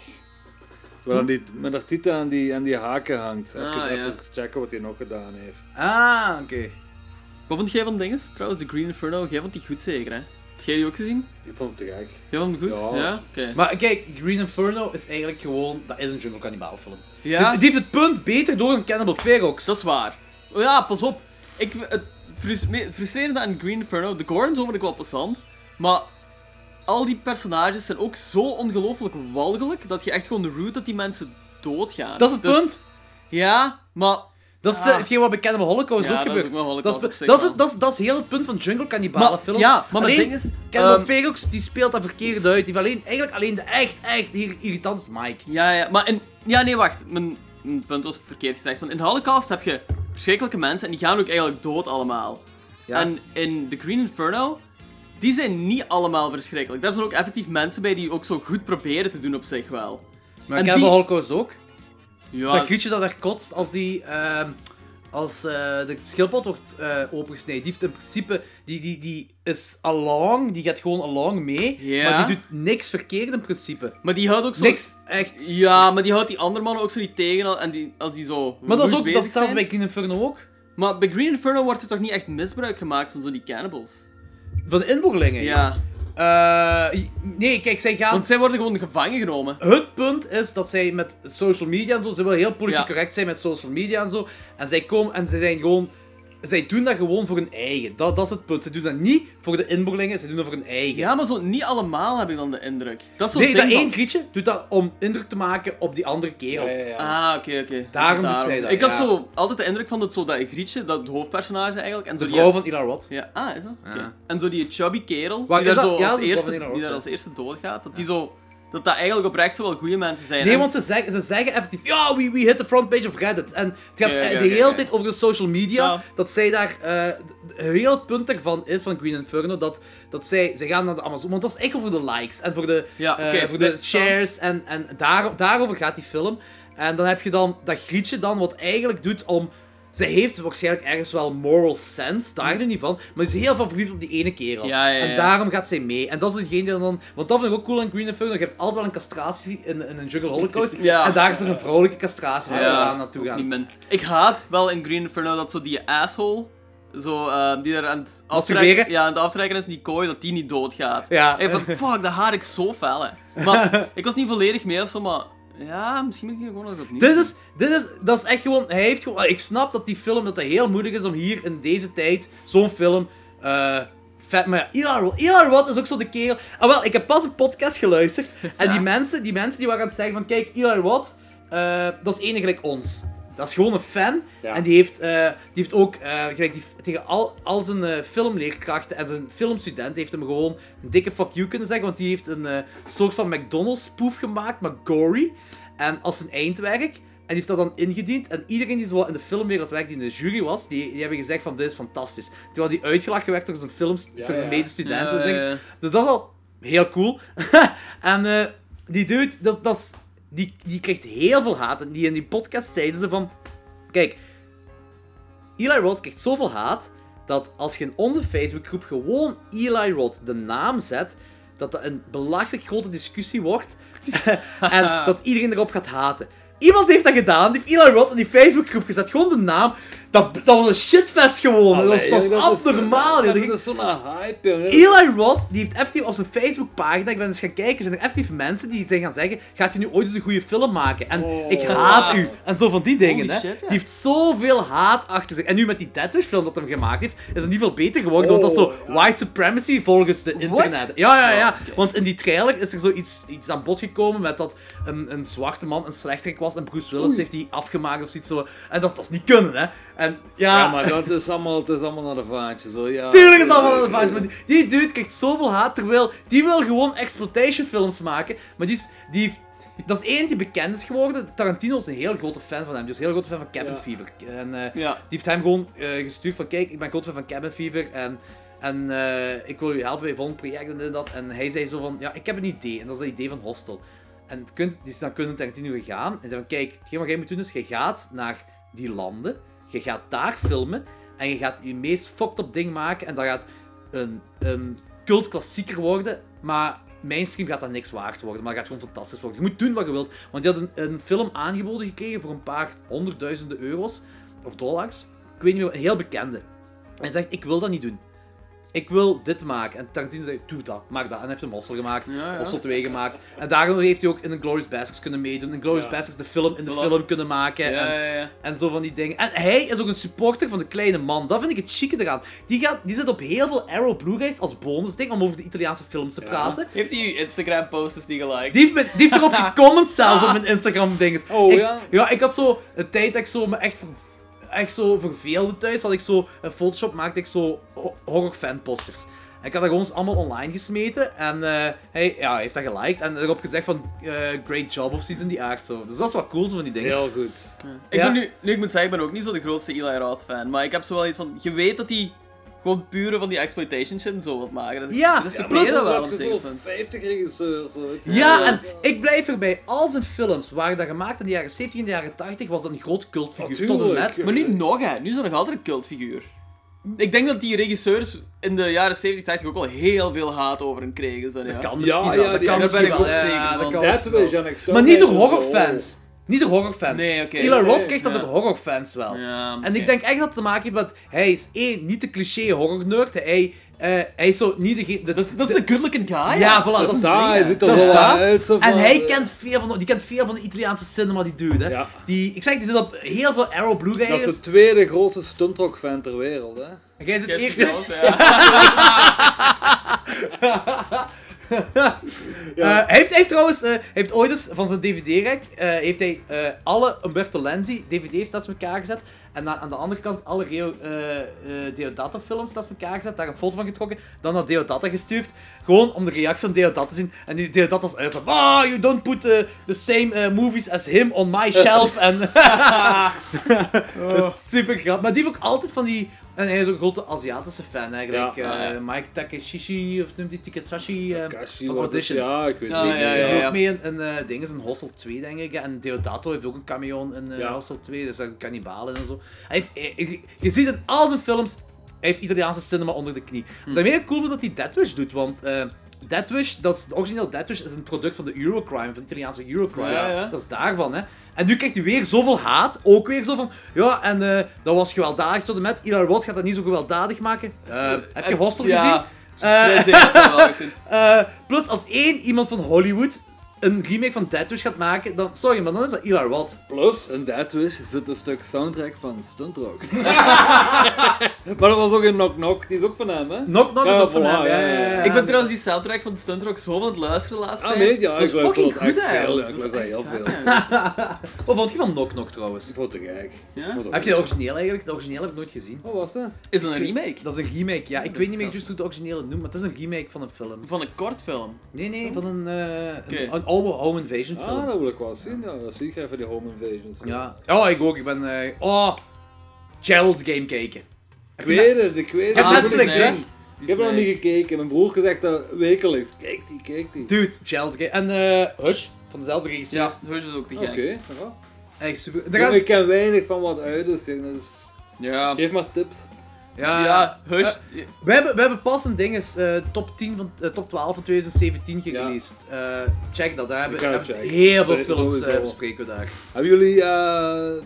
Waar dan die, met haar titel aan die, aan die haken hangt. Even, Ah, ja. even checken wat hij nog gedaan heeft. Ah, oké. Wat vond jij van dinges? Trouwens, de Green Inferno, jij vond die goed zeker, hè? Heb jij die ook gezien? Ik vond hem te gek. Jij vond hem goed? Ja. Ja? Oké. Maar kijk, Green Inferno is eigenlijk gewoon, dat is een jungle cannibal film. Ja, Dus die heeft het punt beter door dan Cannibal Ferox. dat is waar. Oh ja, pas op. Ik, het frustrerende aan Green Inferno, de gore zo vond ik wel passant, maar al die personages zijn ook zo ongelooflijk walgelijk, dat je echt gewoon root dat die mensen doodgaan. Dat is het Dus- punt. Ja, maar... Dat is Ah. hetgeen wat bij Cannibal Holocaust Ja, ook gebeurt. dat, is, zich dat, is, wel. dat, is, dat is heel het punt van jungle cannibale Maar- films. ja, maar alleen, ding is, Cannibal ehm, Ferox die speelt dat verkeerd uit. Die heeft alleen, eigenlijk alleen de echt, echt hier irritantste Mike. Ja, ja, maar in... Ja, nee, wacht. Mijn, mijn punt was verkeerd gezegd. Want in de Holocaust heb je verschrikkelijke mensen en die gaan ook eigenlijk dood allemaal. Ja. En in The Green Inferno, die zijn niet allemaal verschrikkelijk. Daar zijn ook effectief mensen bij die ook zo goed proberen te doen op zich wel. Maar En Cannibal die- Holocaust ook. Ja, Dat Grietje dat daar kotst als die... ehm, als eh, de schildpad wordt eh opengesneden. Die heeft in principe... Die, die, die is along, die gaat gewoon along mee. Ja. Maar die doet niks verkeerd in principe. maar die houdt ook zo... Niks echt... Ja, maar die houdt die andere mannen ook zo niet tegen al- en die, als die zo Maar dat is ook... Dat is hetzelfde bij Green Inferno ook. Maar bij Green Inferno wordt er toch niet echt misbruik gemaakt van zo die cannibals? Van de inboorlingen. Ja. Eh, nee, kijk, zij gaan... Want zij worden gewoon gevangen genomen. Het punt is dat zij met social media en zo, ze willen heel politiek Ja. correct zijn met social media en zo. En zij komen en zij zijn gewoon, zij doen dat gewoon voor hun eigen. Dat, dat is het punt. Ze doen dat niet voor de inboorlingen, ze doen dat voor hun eigen. Ja, maar zo niet allemaal heb ik dan de indruk. Dat is zo nee, dat één Grietje doet dat om indruk te maken op die andere kerel. Ja, ja, ja. Ah, oké, oké. Daarom Dus doet zij dat, Ik had zo altijd de indruk van dat, zo dat Grietje, dat het hoofdpersonage eigenlijk. En zo De die- vrouw van Ila Roth. Ja, ah, is dat? Oké. Ja. En zo die chubby kerel, Waar die is daar dat? zo Ja, als, dat is de eerste, die daar als eerste doodgaat, dat die zo... Dat dat eigenlijk oprecht zo wel goede mensen zijn. Nee, want ze zeggen, ze zeggen effectief, ja, we, we hit the front page of Reddit. En het gaat Ja, ja, ja, de hele tijd over de social media, dat zij daar, eh, heel het punt daarvan is, van Green Inferno, dat, dat zij, zij gaan naar de Amazon, want dat is echt voor de likes en voor de, eh, voor de shares en, en daar, daarover gaat die film. En dan heb je dan dat Grietje dan wat eigenlijk doet om... Zij heeft waarschijnlijk ergens wel moral sense, daar nu niet van, maar ze is heel veel verliefd op die ene kerel. Ja, ja, ja. En daarom gaat zij mee. En dat is degene die dan... Want dat vind ik ook cool aan Green Inferno, je hebt altijd wel een castratie in, in een Jungle Holocaust, Ja. en daar is er een vrouwelijke castratie waar ze aan naartoe gaan. Ik haat wel in Green Inferno dat zo die asshole, zo, eh, die er aan het aftrekken, ja, aan het aftrekken is die kooi, dat die niet doodgaat. Ja. En van, fuck, dat haat ik zo fel, hè. Maar ik was niet volledig mee of zo, maar ja, misschien moet ik die gewoon nog opnieuw Dit is, dit is, dat is echt gewoon, hij heeft gewoon, ik snap dat die film, dat het heel moeilijk is om hier in deze tijd, zo'n film, eh vet, maar ja, Roth is ook zo de kerel, ah wel, ik heb pas een podcast geluisterd, en die mensen, die mensen die waren aan het zeggen van, kijk, Eli Roth, eh, dat is enig gelijk ons. Dat is gewoon een fan. Ja. En die heeft, eh, die heeft ook, eh, gelijk die, tegen al, al zijn eh, filmleerkrachten en zijn filmstudent, heeft hem gewoon een dikke fuck you kunnen zeggen. Want die heeft een eh, soort van McDonald's spoof gemaakt, maar gory. En als een eindwerk. En die heeft dat dan ingediend. En iedereen die zo in de filmwereld werkt, die in de jury was, die, die hebben gezegd van dit is fantastisch. Terwijl die uitgelachen werd door zijn, films, Ja, door zijn ja. medestudenten. Ja, en ja, dingen. ja. Dus dat is al heel cool. en eh, die dude, dat, dat is, die, die krijgt heel veel haat. En die in die podcast zeiden ze van... Kijk, Eli Roth krijgt zoveel haat, dat als je in onze Facebookgroep gewoon Eli Roth de naam zet, dat dat een belachelijk grote discussie wordt. en dat iedereen erop gaat haten. Iemand heeft dat gedaan, die heeft Eli Roth in die Facebookgroep gezet. Gewoon de naam. Dat, dat was een shitfest gewoon. dat was, Allee, dat was abnormaal. Dat, is zo'n hype, jongen. Eli Roth, die heeft effectief op zijn Facebookpagina, ik ben eens gaan kijken, zijn er effectief mensen die zijn gaan zeggen, gaat hij nu ooit eens een goede film maken? En Oh. ik haat u. En zo van die dingen, hè. shit, ja. Die heeft zoveel haat achter zich. En nu met die Death Wish film dat hij gemaakt heeft, is het niet veel beter geworden, want dat is zo Oh, ja. white supremacy volgens de internet. Ja, ja, ja. Want in die trailer is er zoiets iets aan bod gekomen met dat een, een zwarte man een slechterik was en Bruce Willis heeft die afgemaakt of zoiets zo. En dat, dat is niet kunnen, hè. En ja... Ja, maar dat is allemaal, het is allemaal naar de vaantjes, hoor. Ja, Tuurlijk is dat wel een vaart, maar die, die dude krijgt zoveel haat, terwijl die wil gewoon exploitation films maken, maar die is, die heeft, dat is één die bekend is geworden. Tarantino is een heel grote fan van hem, dus een heel grote fan van Cabin Ja. Fever. En eh, Ja. die heeft hem gewoon eh, gestuurd van, kijk, ik ben groot fan van Cabin Fever en, en eh, ik wil u helpen bij volgend project en dit en dat. En hij zei zo van, ja, ik heb een idee, en dat is het idee van Hostel. En het kunt, die is dan kunnen Tarantino gegaan en zei van, kijk, hetgeen wat jij moet doen is, je gaat naar die landen, je gaat daar filmen, en je gaat je meest fucked up ding maken en dat gaat een, een cult klassieker worden, maar mainstream gaat dat niks waard worden, maar dat gaat gewoon fantastisch worden. Je moet doen wat je wilt, want je had een, film aangeboden gekregen voor een paar honderdduizenden euro's, of dollars, ik weet niet meer, een heel bekende. En zegt, ik wil dat niet doen. Ik wil dit maken. En Tarantino zei, doe dat, maak dat. En hij heeft een Mossel gemaakt, Ja, ja. Mossel 2 gemaakt. En daardoor heeft hij ook in Glorious Bastards kunnen meedoen. In Glorious Ja. Bastards de film in de film kunnen maken. En, en zo van die dingen. En hij is ook een supporter van de kleine man. Dat vind ik het chique eraan. Die, gaat, die zit op heel veel Arrow Blu-rays als bonusding om over de Italiaanse films te praten. Heeft hij uw Instagram posters niet geliked? Die heeft, me- die heeft erop gecomment zelfs op mijn Instagram dinges. Oh, ik, ja? Ja, ik had zo een tijd dat ik zo me echt, echt zo verveelde thuis. Had ik zo, in Photoshop maakte ik zo ho- horror fanposters. En ik had dat gewoon allemaal online gesmeten. En eh, hij ja, heeft dat geliked. En erop gezegd van, eh, great job of zoiets in die aard. Zo. Dus dat is wat cool zo van die dingen. Heel goed. Ik, Ja. ben nu, nu, ik moet zeggen, ik ben ook niet zo de grootste Eli Roth fan, maar ik heb zo wel iets van, je weet dat hij gewoon pure van die exploitation shit en zo wilt maken. Dus Ja, respecteer plus- dat wel dat zo punt. 50 regisseurs. Ja, wel. en ik blijf erbij. Al zijn films waren dat gemaakt in de jaren 70 en de jaren 80 was dat een groot cultfiguur. Tot en met. Maar nu nog, hè. Nu is er nog altijd een cultfiguur. Ik denk dat die regisseurs in de jaren 70, 80 ook al heel veel haat over hem kregen. Zo, ja. Dat kan misschien Ja, wel. ja, dat kan daar ben ik ook wel. zeker Ja, van. dat en Exterminator. Maar niet door horrorfans. Niet door horrorfans. Nee, oké. Eli Roth Nee, krijgt dat ja. door horrorfans wel. Ja, En ik denk echt dat het te maken heeft met... Hij is één, niet de cliché horror-nerd. Hij, eh, hij is zo niet de... de, Dat is, dat is een good looking guy. Ja, voilà. Dat is ding, ziet er wel dat. uit. Zo en hij kent veel van, die kent veel van de Italiaanse cinema, die dude. Hè. Ja. Die, ik zeg, die zit op heel veel Arrow Dat is Blu-rays. de tweede grootste stuntrock-fan ter wereld, hè? En Jij zit eerst... zelfs, ja. Eh, hij, heeft, heeft trouwens, eh, heeft ooit eens van zijn DVD-rek, eh, heeft hij alle Umberto Lenzi DVD's naast elkaar gezet. En aan de andere kant alle Reo, eh, eh, Deodato films naast elkaar gezet, daar een foto van getrokken, dan naar Deodato gestuurd. Gewoon om de reactie van Deodato te zien. En die Deodato was uit van, oh, you don't put the same movies as him on my shelf. en super grappig. Maar die heeft ook altijd van die... En hij is ook een grote Aziatische fan eigenlijk. Ja, Eh. Mike Takeshishi, of noemt die Tikatrashi? eh, Kashi, van wat is- Audition. Ja, ik weet Ja, niet. ja, Die ja, heeft ook mee in, in eh, ding is een Hostel 2, denk ik. En Deodato heeft ook een cameo in eh Ja. Hostel 2, dus dat kannibalen en zo. Hij heeft, hij- je- je ziet in al zijn films, hij heeft Italiaanse cinema onder de knie. Hm. Daarmee ik cool vind dat hij Death Wish doet, want eh Death Wish, dat is, de origineel Death Wish is een product van de Eurocrime, van de Italiaanse Eurocrime. Ja, ja. Dat is daarvan, hè. En nu krijgt hij weer zoveel haat, ook weer zo van, ja, en eh, dat was gewelddadig tot en met. Eli Roth gaat dat niet zo gewelddadig maken. Eh, heb je Hostel gezien? Ja, Eh, eh, plus, als één iemand van Hollywood een remake van Death Wish gaat maken, dan, sorry, maar dan is dat Eli Roth. Plus, in Dead Wish zit een stuk soundtrack van Stuntrock. maar dat was ook in Knock Knock, die is ook van hem, hè? Knock Knock is ook van hem. Ja, ja, ja, ja. ja. Ik ben trouwens die soundtrack van de Stuntrock zo van het luisteren laatst. Ah, nee, ja, dat is ik luister fucking goed eigenlijk. ja, ik Dat is luister echt heel veel. Wat vond je van Knock Knock trouwens? Gek. Ja? Vond ik Heb je de ook. origineel eigenlijk? De origineel heb ik nooit gezien. Wat was dat? Is dat een remake? Dat is een remake, ja. Ik dat weet niet meer juist hoe de originele noemt, maar het is een remake van een film. Van een kortfilm. Nee, nee, van een, eh een, een oude home invasion film. Ah, dat wil ik wel zien. Ja, dat zie ik even die home invasions. Ja. Oh, ik ook. Ik ben... eh oh, Gerald's Game kijken. Ik weet het, ik weet het. Ik Netflix, heb- hè? Ik heb er nog niet gekeken. Mijn broer gezegd dat wekelijks. Kijk die, kijk die. Dude, Game. En eh Hush, van dezelfde regisseur. Ja, Hush is ook te Oké, gek. ja. Echt super. Ik ken weinig van wat uit is, dus Ja. geef maar tips. Ja, Ja, hush. We hebben, we hebben pas een ding is, eh, top, 10 van, eh, top 12 van 2017 Ja. gereleased. Eh, check dat, daar hebben checken. heel veel films bespreken we daar. Hebben jullie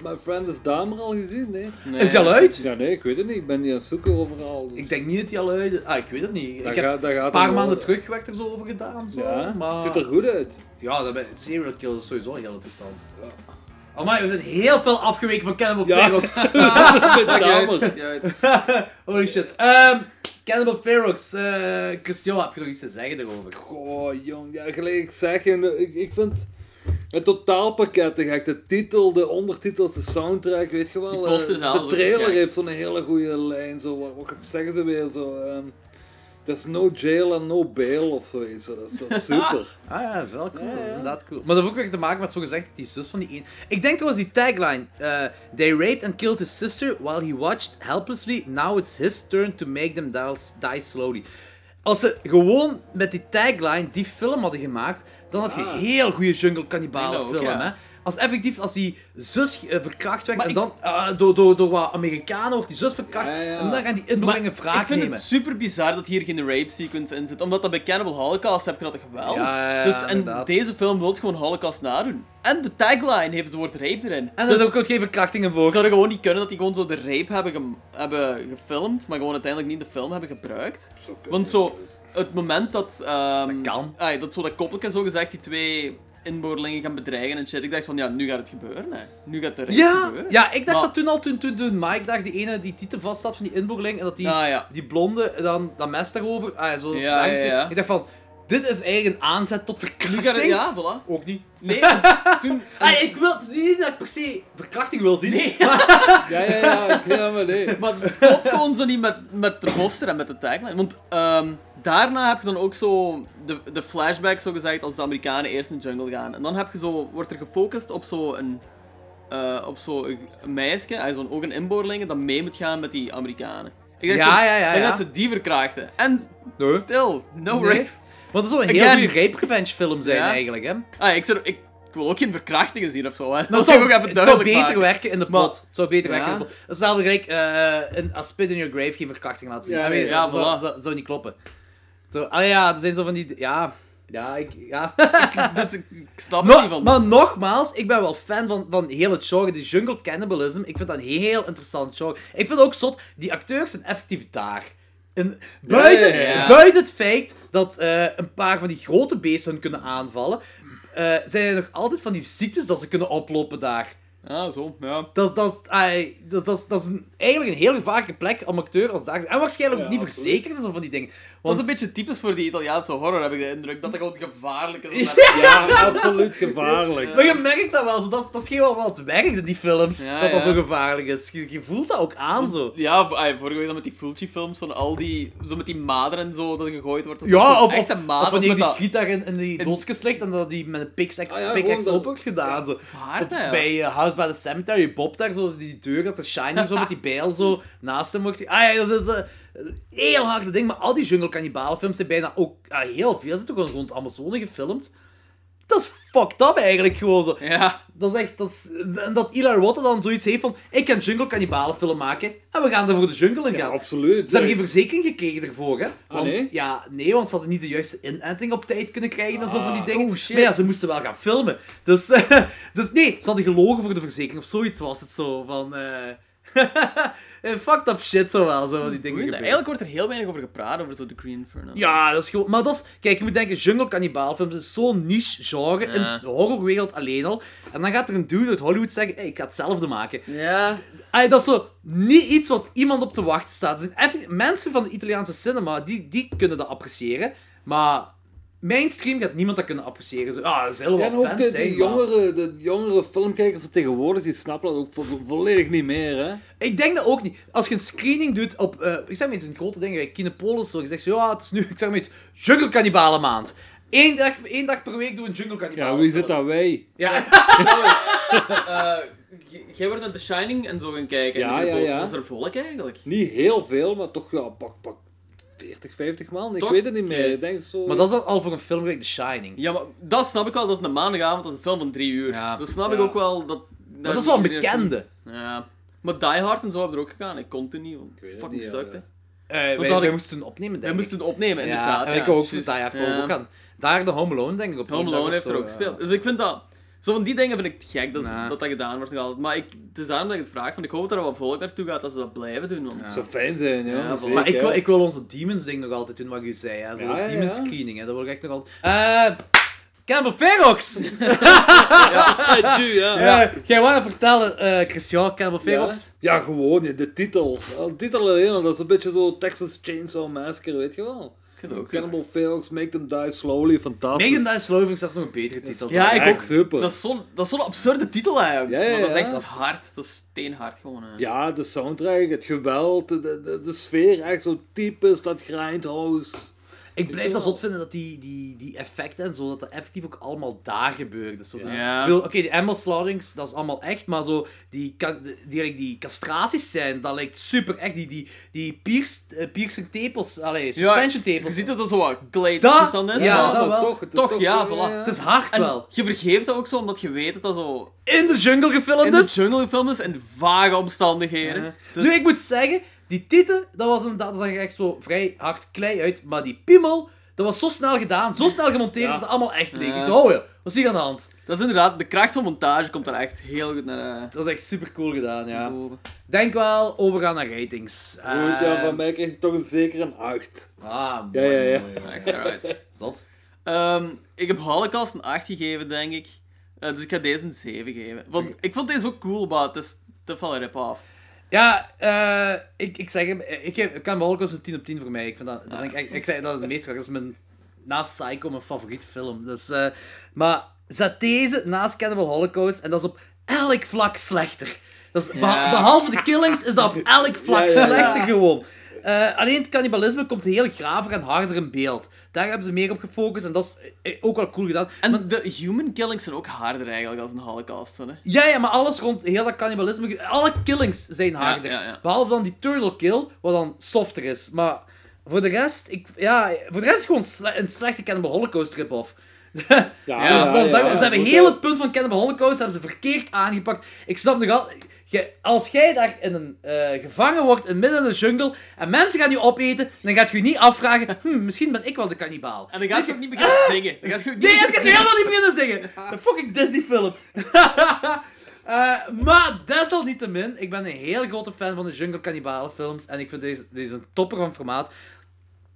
My Friend is Damer al gezien? Nee? Nee. Is die al uit? Ja, nee, ik weet het niet. Ik ben niet aan het zoeken overal. dus Ik denk niet dat die al uit is. Ah, ik weet het niet. ik heb een paar maanden over. terug werd er zo over gedaan. Zo, Ja, maar... het ziet er goed uit. Ja, dat bij serial killers is sowieso heel interessant. Amai, we zijn heel veel afgeweken van Cannibal Ja. Ferox. Uit. Holy shit. Ehm Cannibal Ferox. eh Christian, heb je nog iets te zeggen daarover? Goh, jong. Ja, gelijk ik zeg, en, eh, ik, ik vind het totaalpakket te gek. De titel, de ondertitels, de soundtrack, weet je wel. Eh, de trailer heeft zo'n hele goede lijn. Zo, wat, wat zeggen ze weer? Zo, There's no jail and no bail of zoiets. Zo, dat is dat is super. Ah ja, dat is wel cool. Ja, Dat is inderdaad cool. Maar dat heeft ook weer te maken met zo gezegd die zus van die een. Ik denk trouwens die tagline. eh, They raped and killed his sister while he watched helplessly. Now it's his turn to make them die, slowly. Als ze gewoon met die tagline die film hadden gemaakt, dan had je Ah. heel goede jungle cannibalen dat film. Hè? Als effectief, als die zus eh, verkracht werd Maar en ik- dan eh, door, door, door wat Amerikanen wordt die zus verkracht Ja, ja. en dan gaan die inboorlingen Maar wraak ik vind nemen. het super bizar dat hier geen rape sequence in zit. Omdat dat bij Cannibal Holocaust heb je dat toch wel? Ja, ja, ja, dus, en inderdaad. deze film wil gewoon Holocaust nadoen. En de tagline heeft het woord rape erin. En er dus is ook geen verkrachtingen voor. zou het gewoon niet kunnen dat die gewoon zo de rape hebben, gem- hebben gefilmd, maar gewoon uiteindelijk niet de film hebben gebruikt? Zo kunnen Want we zo, dus. het moment dat... ehm, Dat kan. ah, dat zo dat koppeltje zo gezegd die twee inboorlingen gaan bedreigen en shit. Ik dacht van, ja, nu gaat het gebeuren, hè. Nu gaat de rape Ja, gebeuren. ja, ik dacht Maar- dat toen al, toen, toen, toen Mike daar die ene die titel vast had van die inboorling en dat die, Ah, ja. die blonde dan dat mes daarover, ah, zo Ja, ja. Ik dacht van, dit is eigenlijk een aanzet tot verkrachting. Ja, voilà. Ook niet. Nee, en toen... Ah, ik wil, het is niet dat ik per se verkrachting wil zien. Nee. Ja, ja, ja, ja, maar nee. Maar het klopt gewoon zo niet met, met de poster en met de tagline. Want ehm, daarna heb je dan ook zo de, de flashback, zo gezegd, als de Amerikanen eerst in de jungle gaan. En dan heb je zo, wordt er gefocust op zo'n een, eh, op zo een meisje, uh, zo'n ook een inboorling, dat mee moet gaan met die Amerikanen. Ik dacht Ja, zo, ja, ja, dat ze die verkrachten. En Nee. still, no Nee. rape. Want het zou een heel Again. goede rape revenge film zijn Ja. eigenlijk, hè. Ah, ik, zou, ik, ik wil ook geen verkrachtingen zien of zo. Hè. Dat zou, ik ook even het zou duidelijk beter maken. werken in de plot. Het zou beter Ja. werken in de plot. Hetzelfde gelijk eh A Spit in Your Grave geen verkrachting laten zien. Ja, nee, dat zou, voilà. zou, zou niet kloppen. Zo, ah ja, er zijn zo van die... Ja, ja, ik... Ja. Dus ik, ik snap No- het niet van. maar nogmaals, ik ben wel fan van, van heel het genre, die jungle cannibalism. Ik vind dat een heel interessant genre. Ik vind ook zot, die acteurs zijn effectief daar. En buiten, ja, ja. buiten het feit dat eh, een paar van die grote beesten hun kunnen aanvallen, eh, zijn er nog altijd van die ziektes dat ze kunnen oplopen daar. Ah, zo, ja. Dat is, dat is, ai, dat, dat is, dat is een, eigenlijk een heel gevaarlijke plek om acteur als daar. En waarschijnlijk ook Ja, niet verzekerd is of van die dingen. Dat Want, is een beetje typisch voor die Italiaanse horror, heb ik de indruk. Dat dat gewoon gevaarlijk is. Ja, absoluut gevaarlijk. Maar je merkt dat wel, zo, dat, is- dat is geen wel wat werkt in die films, Ja, dat dat zo gevaarlijk is. Je, je voelt dat ook aan zo. Ja, ah, vorige week dan met die Fulci-films, van al die, zo met die maderen en zo, dat gegooid wordt. Dat Ja, of, echt of, een of mader wanneer met die dat... giet daar in, in die doosjes ligt en dat die met een pickaxe Ah pickaxe op dat- wordt gedaan. Zo. Of bij eh, House by the Cemetery, Bob daar, zo, die deur, dat de Shining zo met die bijl zo naast hem wordt. Ah ja, dat is een heel harde ding, maar al die jungle cannibalenfilms zijn bijna ook, ah, heel veel zijn toch gewoon rond Amazone gefilmd. Dat is fucked up eigenlijk gewoon zo. Ja, Dat is echt, dat is, en dat Eli Roth dan zoiets heeft van, ik kan jungle cannibalenfilm maken en we gaan er voor de jungle in Ja, gaan. absoluut. Ze hebben geen verzekering gekregen ervoor, hè? Want, nee? Ja, nee, want ze hadden niet de juiste inenting op tijd kunnen krijgen en zo van die Ah, dingen. oh, shit. Maar ja, ze moesten wel gaan filmen. Dus, dus nee, ze hadden gelogen voor de verzekering of zoiets was het zo. Van, eh eh, fucked up shit zo wel, zo die dingen gebeuren. Eigenlijk wordt er heel weinig over gepraat, over zo de Green Inferno. Ja, dat is gewoon... Maar dat is... Kijk, je moet denken, jungle cannibaalfilms is zo'n niche genre in de horrorwereld alleen al. En dan gaat er een dude uit Hollywood zeggen, hey, ik ga hetzelfde maken. Ja. Dat is zo niet iets wat iemand op te wachten staat. Zijn even, mensen van de Italiaanse cinema, die, die kunnen dat appreciëren. Maar mainstream gaat niemand dat kunnen appreciëren. Zo, ah, er zullen Ja, wel en ook fans de, jongere, de jongere filmkijkers van tegenwoordig, die snappen dat ook vo volledig niet meer, hè. Ik denk dat ook niet. Als je een screening doet op... eh, ik zeg maar iets, een grote ding, like Kinepolis, zo, je zegt zo, ja, het is nu, ik zeg maar iets, Jungle Cannibalen maand. Eén dag, één dag per week doen we een Jungle Cannibalen. Ja, wie zit dat wij? Ja. Eh, jij wordt naar The Shining en zo gaan kijken. Ja, en ja, was- ja. Was er volk eigenlijk? Niet heel veel, maar toch ja, pak, pak 40, 50 man. Ik Toch? weet het niet meer. Ik denk zo. Maar dat is al- al voor een film gelijk The Shining. Ja, maar dat snap ik wel. Dat is een maandagavond, dat is een film van drie uur. Ja. Dat snap Ja. ik ook wel. Dat, Maar dat is wel een bekende. Ja. Maar Die Hard en zo hebben er ook gegaan. Ik kon toen niet, want fucking niet, sucked, ja. hè. Eh, wij, dat wij ik- moesten toen opnemen, denk Wij ik. moesten het opnemen, ja, inderdaad. en ja, ik ook. Die Hard Ja. ook gaan. Daar de Home Alone, denk ik, op Home Alone heeft er ook ja. gespeeld. Dus ik vind dat... Zo van die dingen vind ik het gek dat, dat dat gedaan wordt nog altijd. Maar ik, het is daarom dat ik het vraag. Van, ik hoop dat er wat volk naartoe gaat dat ze dat blijven doen. Want... Ja. zou fijn zijn, ja. Ja, zeker, Maar ik wil, ik wil onze Demons ding nog altijd doen, wat u zei. Hè. Zo Ja, Demons ja. screening, hè. dat wil ik echt nog altijd... Eh... Campbell Ferox! Ja, tju, ja. Ja. Jij wou vertellen, eh Christian, Campbell Ferox? Ja, gewoon, de titel. Al De titel alleen, al, dat is een beetje zo Texas Chainsaw Massacre, weet je wel. Ook Cannibal Ferox, Make Them Die Slowly, fantastisch. Megan Thee Stallion vind ik zelfs nog een betere titel. Ja, ik ook. super. Dat is zo'n dat absurde titel eigenlijk. Ja, ja, maar dat is echt hard. Dat is steenhard gewoon. hè. Ja, de soundtrack, het geweld, de, de, de sfeer, echt zo typisch, dat grindhouse. Ik blijf je dat zot vinden dat die, die, die effecten en zo, dat dat effectief ook allemaal daar gebeurt. Dus zo, dus, Ja. Oké, die animal slaughterings, dat is allemaal echt, maar zo, die, die, die, die castraties zijn, dat lijkt super echt. Die, die, die pierced, eh, piercing tepels, allee, suspension Je tepels. ziet dat er zo wat glide Dat- toestand is. ja, maar dat wel. toch, het is Toch, ja, voilà. Het is hard En wel. je vergeeft dat ook zo, omdat je weet dat dat zo In de jungle gefilmd in de is. jungle gefilmd is in vage omstandigheden. Ja. Dus- Nu, ik moet zeggen, die titel, dat was inderdaad, dat zag er echt zo vrij hard klei uit, maar die piemel, dat was zo snel gedaan, zo snel gemonteerd, Ja. dat het allemaal echt leek. Ja. Ik zo, oh ja, wat is hier aan de hand? Dat is inderdaad, de kracht van montage komt daar echt heel goed naar Dat is echt super cool gedaan, eh, ja. Denk wel, overgaan naar ratings. Goed, ja, Eh, van mij krijg je toch een zeker een 8. Ah, Ja, mooi, ja, ja. Zot. Ehm, ik heb Holocaust een 8 gegeven, denk ik. Eh, dus ik ga deze een 7 geven. Want ik vond deze ook cool, maar het is te veel rip-off. Ja, eh, ik, ik zeg hem, ik, heb, ik kan Holocaust een 10 op 10 voor mij. Ik, vind dat, dat vind ik, echt- ik zeg, dat is het meest. Dat is mijn, naast Psycho mijn favoriete film. Dus, eh, maar zet deze naast Cannibal Holocaust en dat is op elk vlak slechter. Dat is, Ja. Behalve de killings is dat op elk vlak Ja, ja, ja. slechter gewoon. Eh, alleen het cannibalisme komt heel graver en harder in beeld. Daar hebben ze meer op gefocust en dat is eh, ook wel cool gedaan. En de human killings zijn ook harder eigenlijk als een Holocaust. Hè? Ja, ja, maar alles rond heel dat cannibalisme, alle killings zijn harder. ja, ja. Behalve dan die turtle kill, wat dan softer is. Maar voor de rest, ik, ja, voor de rest is het gewoon sle- een slechte Cannibal Holocaust rip-off. Ja, Ja, dat is, dat- ja, ze hebben heel het punt van Cannibal Holocaust hebben ze verkeerd aangepakt. Ik snap nog altijd... je- Als jij daar in een, eh, gevangen wordt in midden in de jungle en mensen gaan je opeten, dan gaat je je niet afvragen, hm, misschien ben ik wel de kannibaal. En dan gaat je ook niet beginnen zingen. Dan gaat je ook niet Nee, ik beginnen ga helemaal niet beginnen zingen. Een fucking Disney film. Eh, maar desalniettemin, ik ben een heel grote fan van de Jungle Cannibalen films. En ik vind deze, deze een topper van formaat.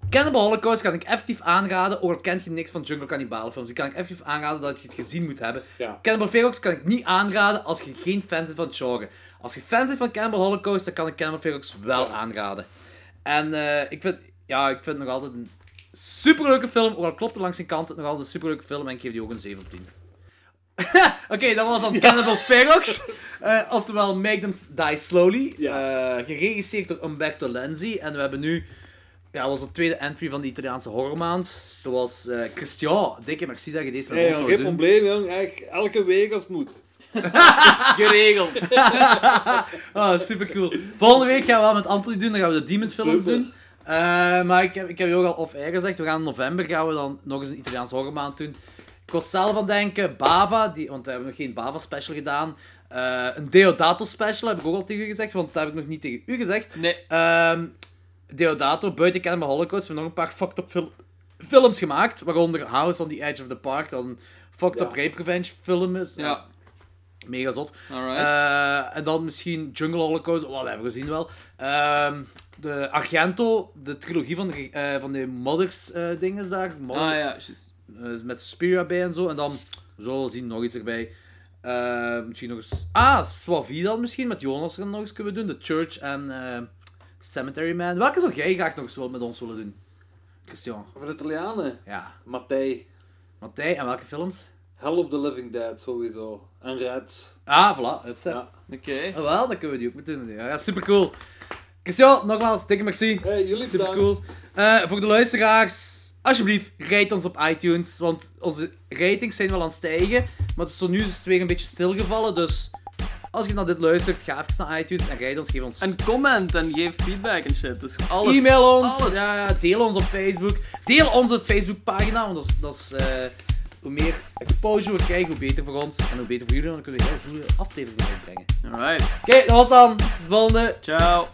Cannibal Holocaust kan ik effectief aanraden, ook al kent je niks van Jungle Cannibalen films. Die kan ik effectief aanraden dat je het gezien moet hebben. Ja. Cannibal Ferox kan ik niet aanraden als je geen fan bent van het genre. Als je fan bent van Cannibal Holocaust, dan kan ik Cannibal Ferox wel aanraden. En eh, ik, vind, ja, ik vind het nog altijd een superleuke film. Ook al klopt er langs zijn kant, nog altijd een superleuke film. En ik geef die ook een 7 op 10. Oké, dat was dan Cannibal Ferox. Eh, oftewel Make Them Die Slowly. Ja. Eh, geregisseerd door Umberto Lenzi. En we hebben nu... Ja, dat was de tweede entry van de Italiaanse horrormaand. Dat was eh, Christian. Dikke merci dat je deze met Hey, ons jong, zou geen doen. probleem, jong. Echt, elke week als het moet. Geregeld. Ah, super cool. Volgende week gaan we wel met Anthony doen. Dan gaan we de Demons films Super. doen. Eh, maar ik heb, ik heb je ook al off-air gezegd. We gaan in november gaan we dan nog eens een Italiaanse horrormaand doen. Ik was zelf aan denken, Bava, die, want we hebben nog geen Bava special gedaan. Eh, een Deodato special heb ik ook al tegen u gezegd, want dat heb ik nog niet tegen u gezegd. Nee. Ehm Deodato, buiten Cannibal Holocaust, we hebben nog een paar fucked up fil- films gemaakt. Waaronder House on the Edge of the Park, dat een fucked up rape revenge film is. Ja. Mega zot. Eh, en dan misschien Jungle Holocaust, whatever, we zien wel. Ehm, de Argento, de trilogie van de, eh, van de Mothers eh dingen daar. Mother- ah ja, juist. met Suspiria bij en zo. En dan, we zullen zien, nog iets erbij. Eh, misschien nog eens... Ah, Swavi dan misschien, met Jonas er nog eens kunnen doen. The Church en Cemetery Man. Welke zou jij graag nog eens wel met ons willen doen? Christian. Van de Italianen. Ja. Matthij. Matthij, en welke films? Hell of the Living Dead, sowieso. En Red. Ah, voilà. Upset. Ja. Oké. Ah, wel, dan kunnen we die ook moeten doen. Ja, ja super cool. Christian, nogmaals, dikke merci. Hey, jullie Super bedankt. cool. Eh, voor de luisteraars, alsjeblieft, rate ons op iTunes. Want onze ratings zijn wel aan het stijgen. Maar het is zo nu is het weer een beetje stilgevallen. Dus als je naar dit luistert, ga even naar iTunes en rijd ons, geef ons... En comment en geef feedback en shit. Dus alles. E-mail ons. Ja, deel ons op Facebook. Deel onze Facebookpagina, want dat is... Dat is eh, hoe meer exposure we krijgen, hoe beter voor ons. En hoe beter voor jullie, dan kunnen we heel goede afleveringen uitbrengen. Alright. Oké, okay, dat was dan. Tot de volgende. Ciao.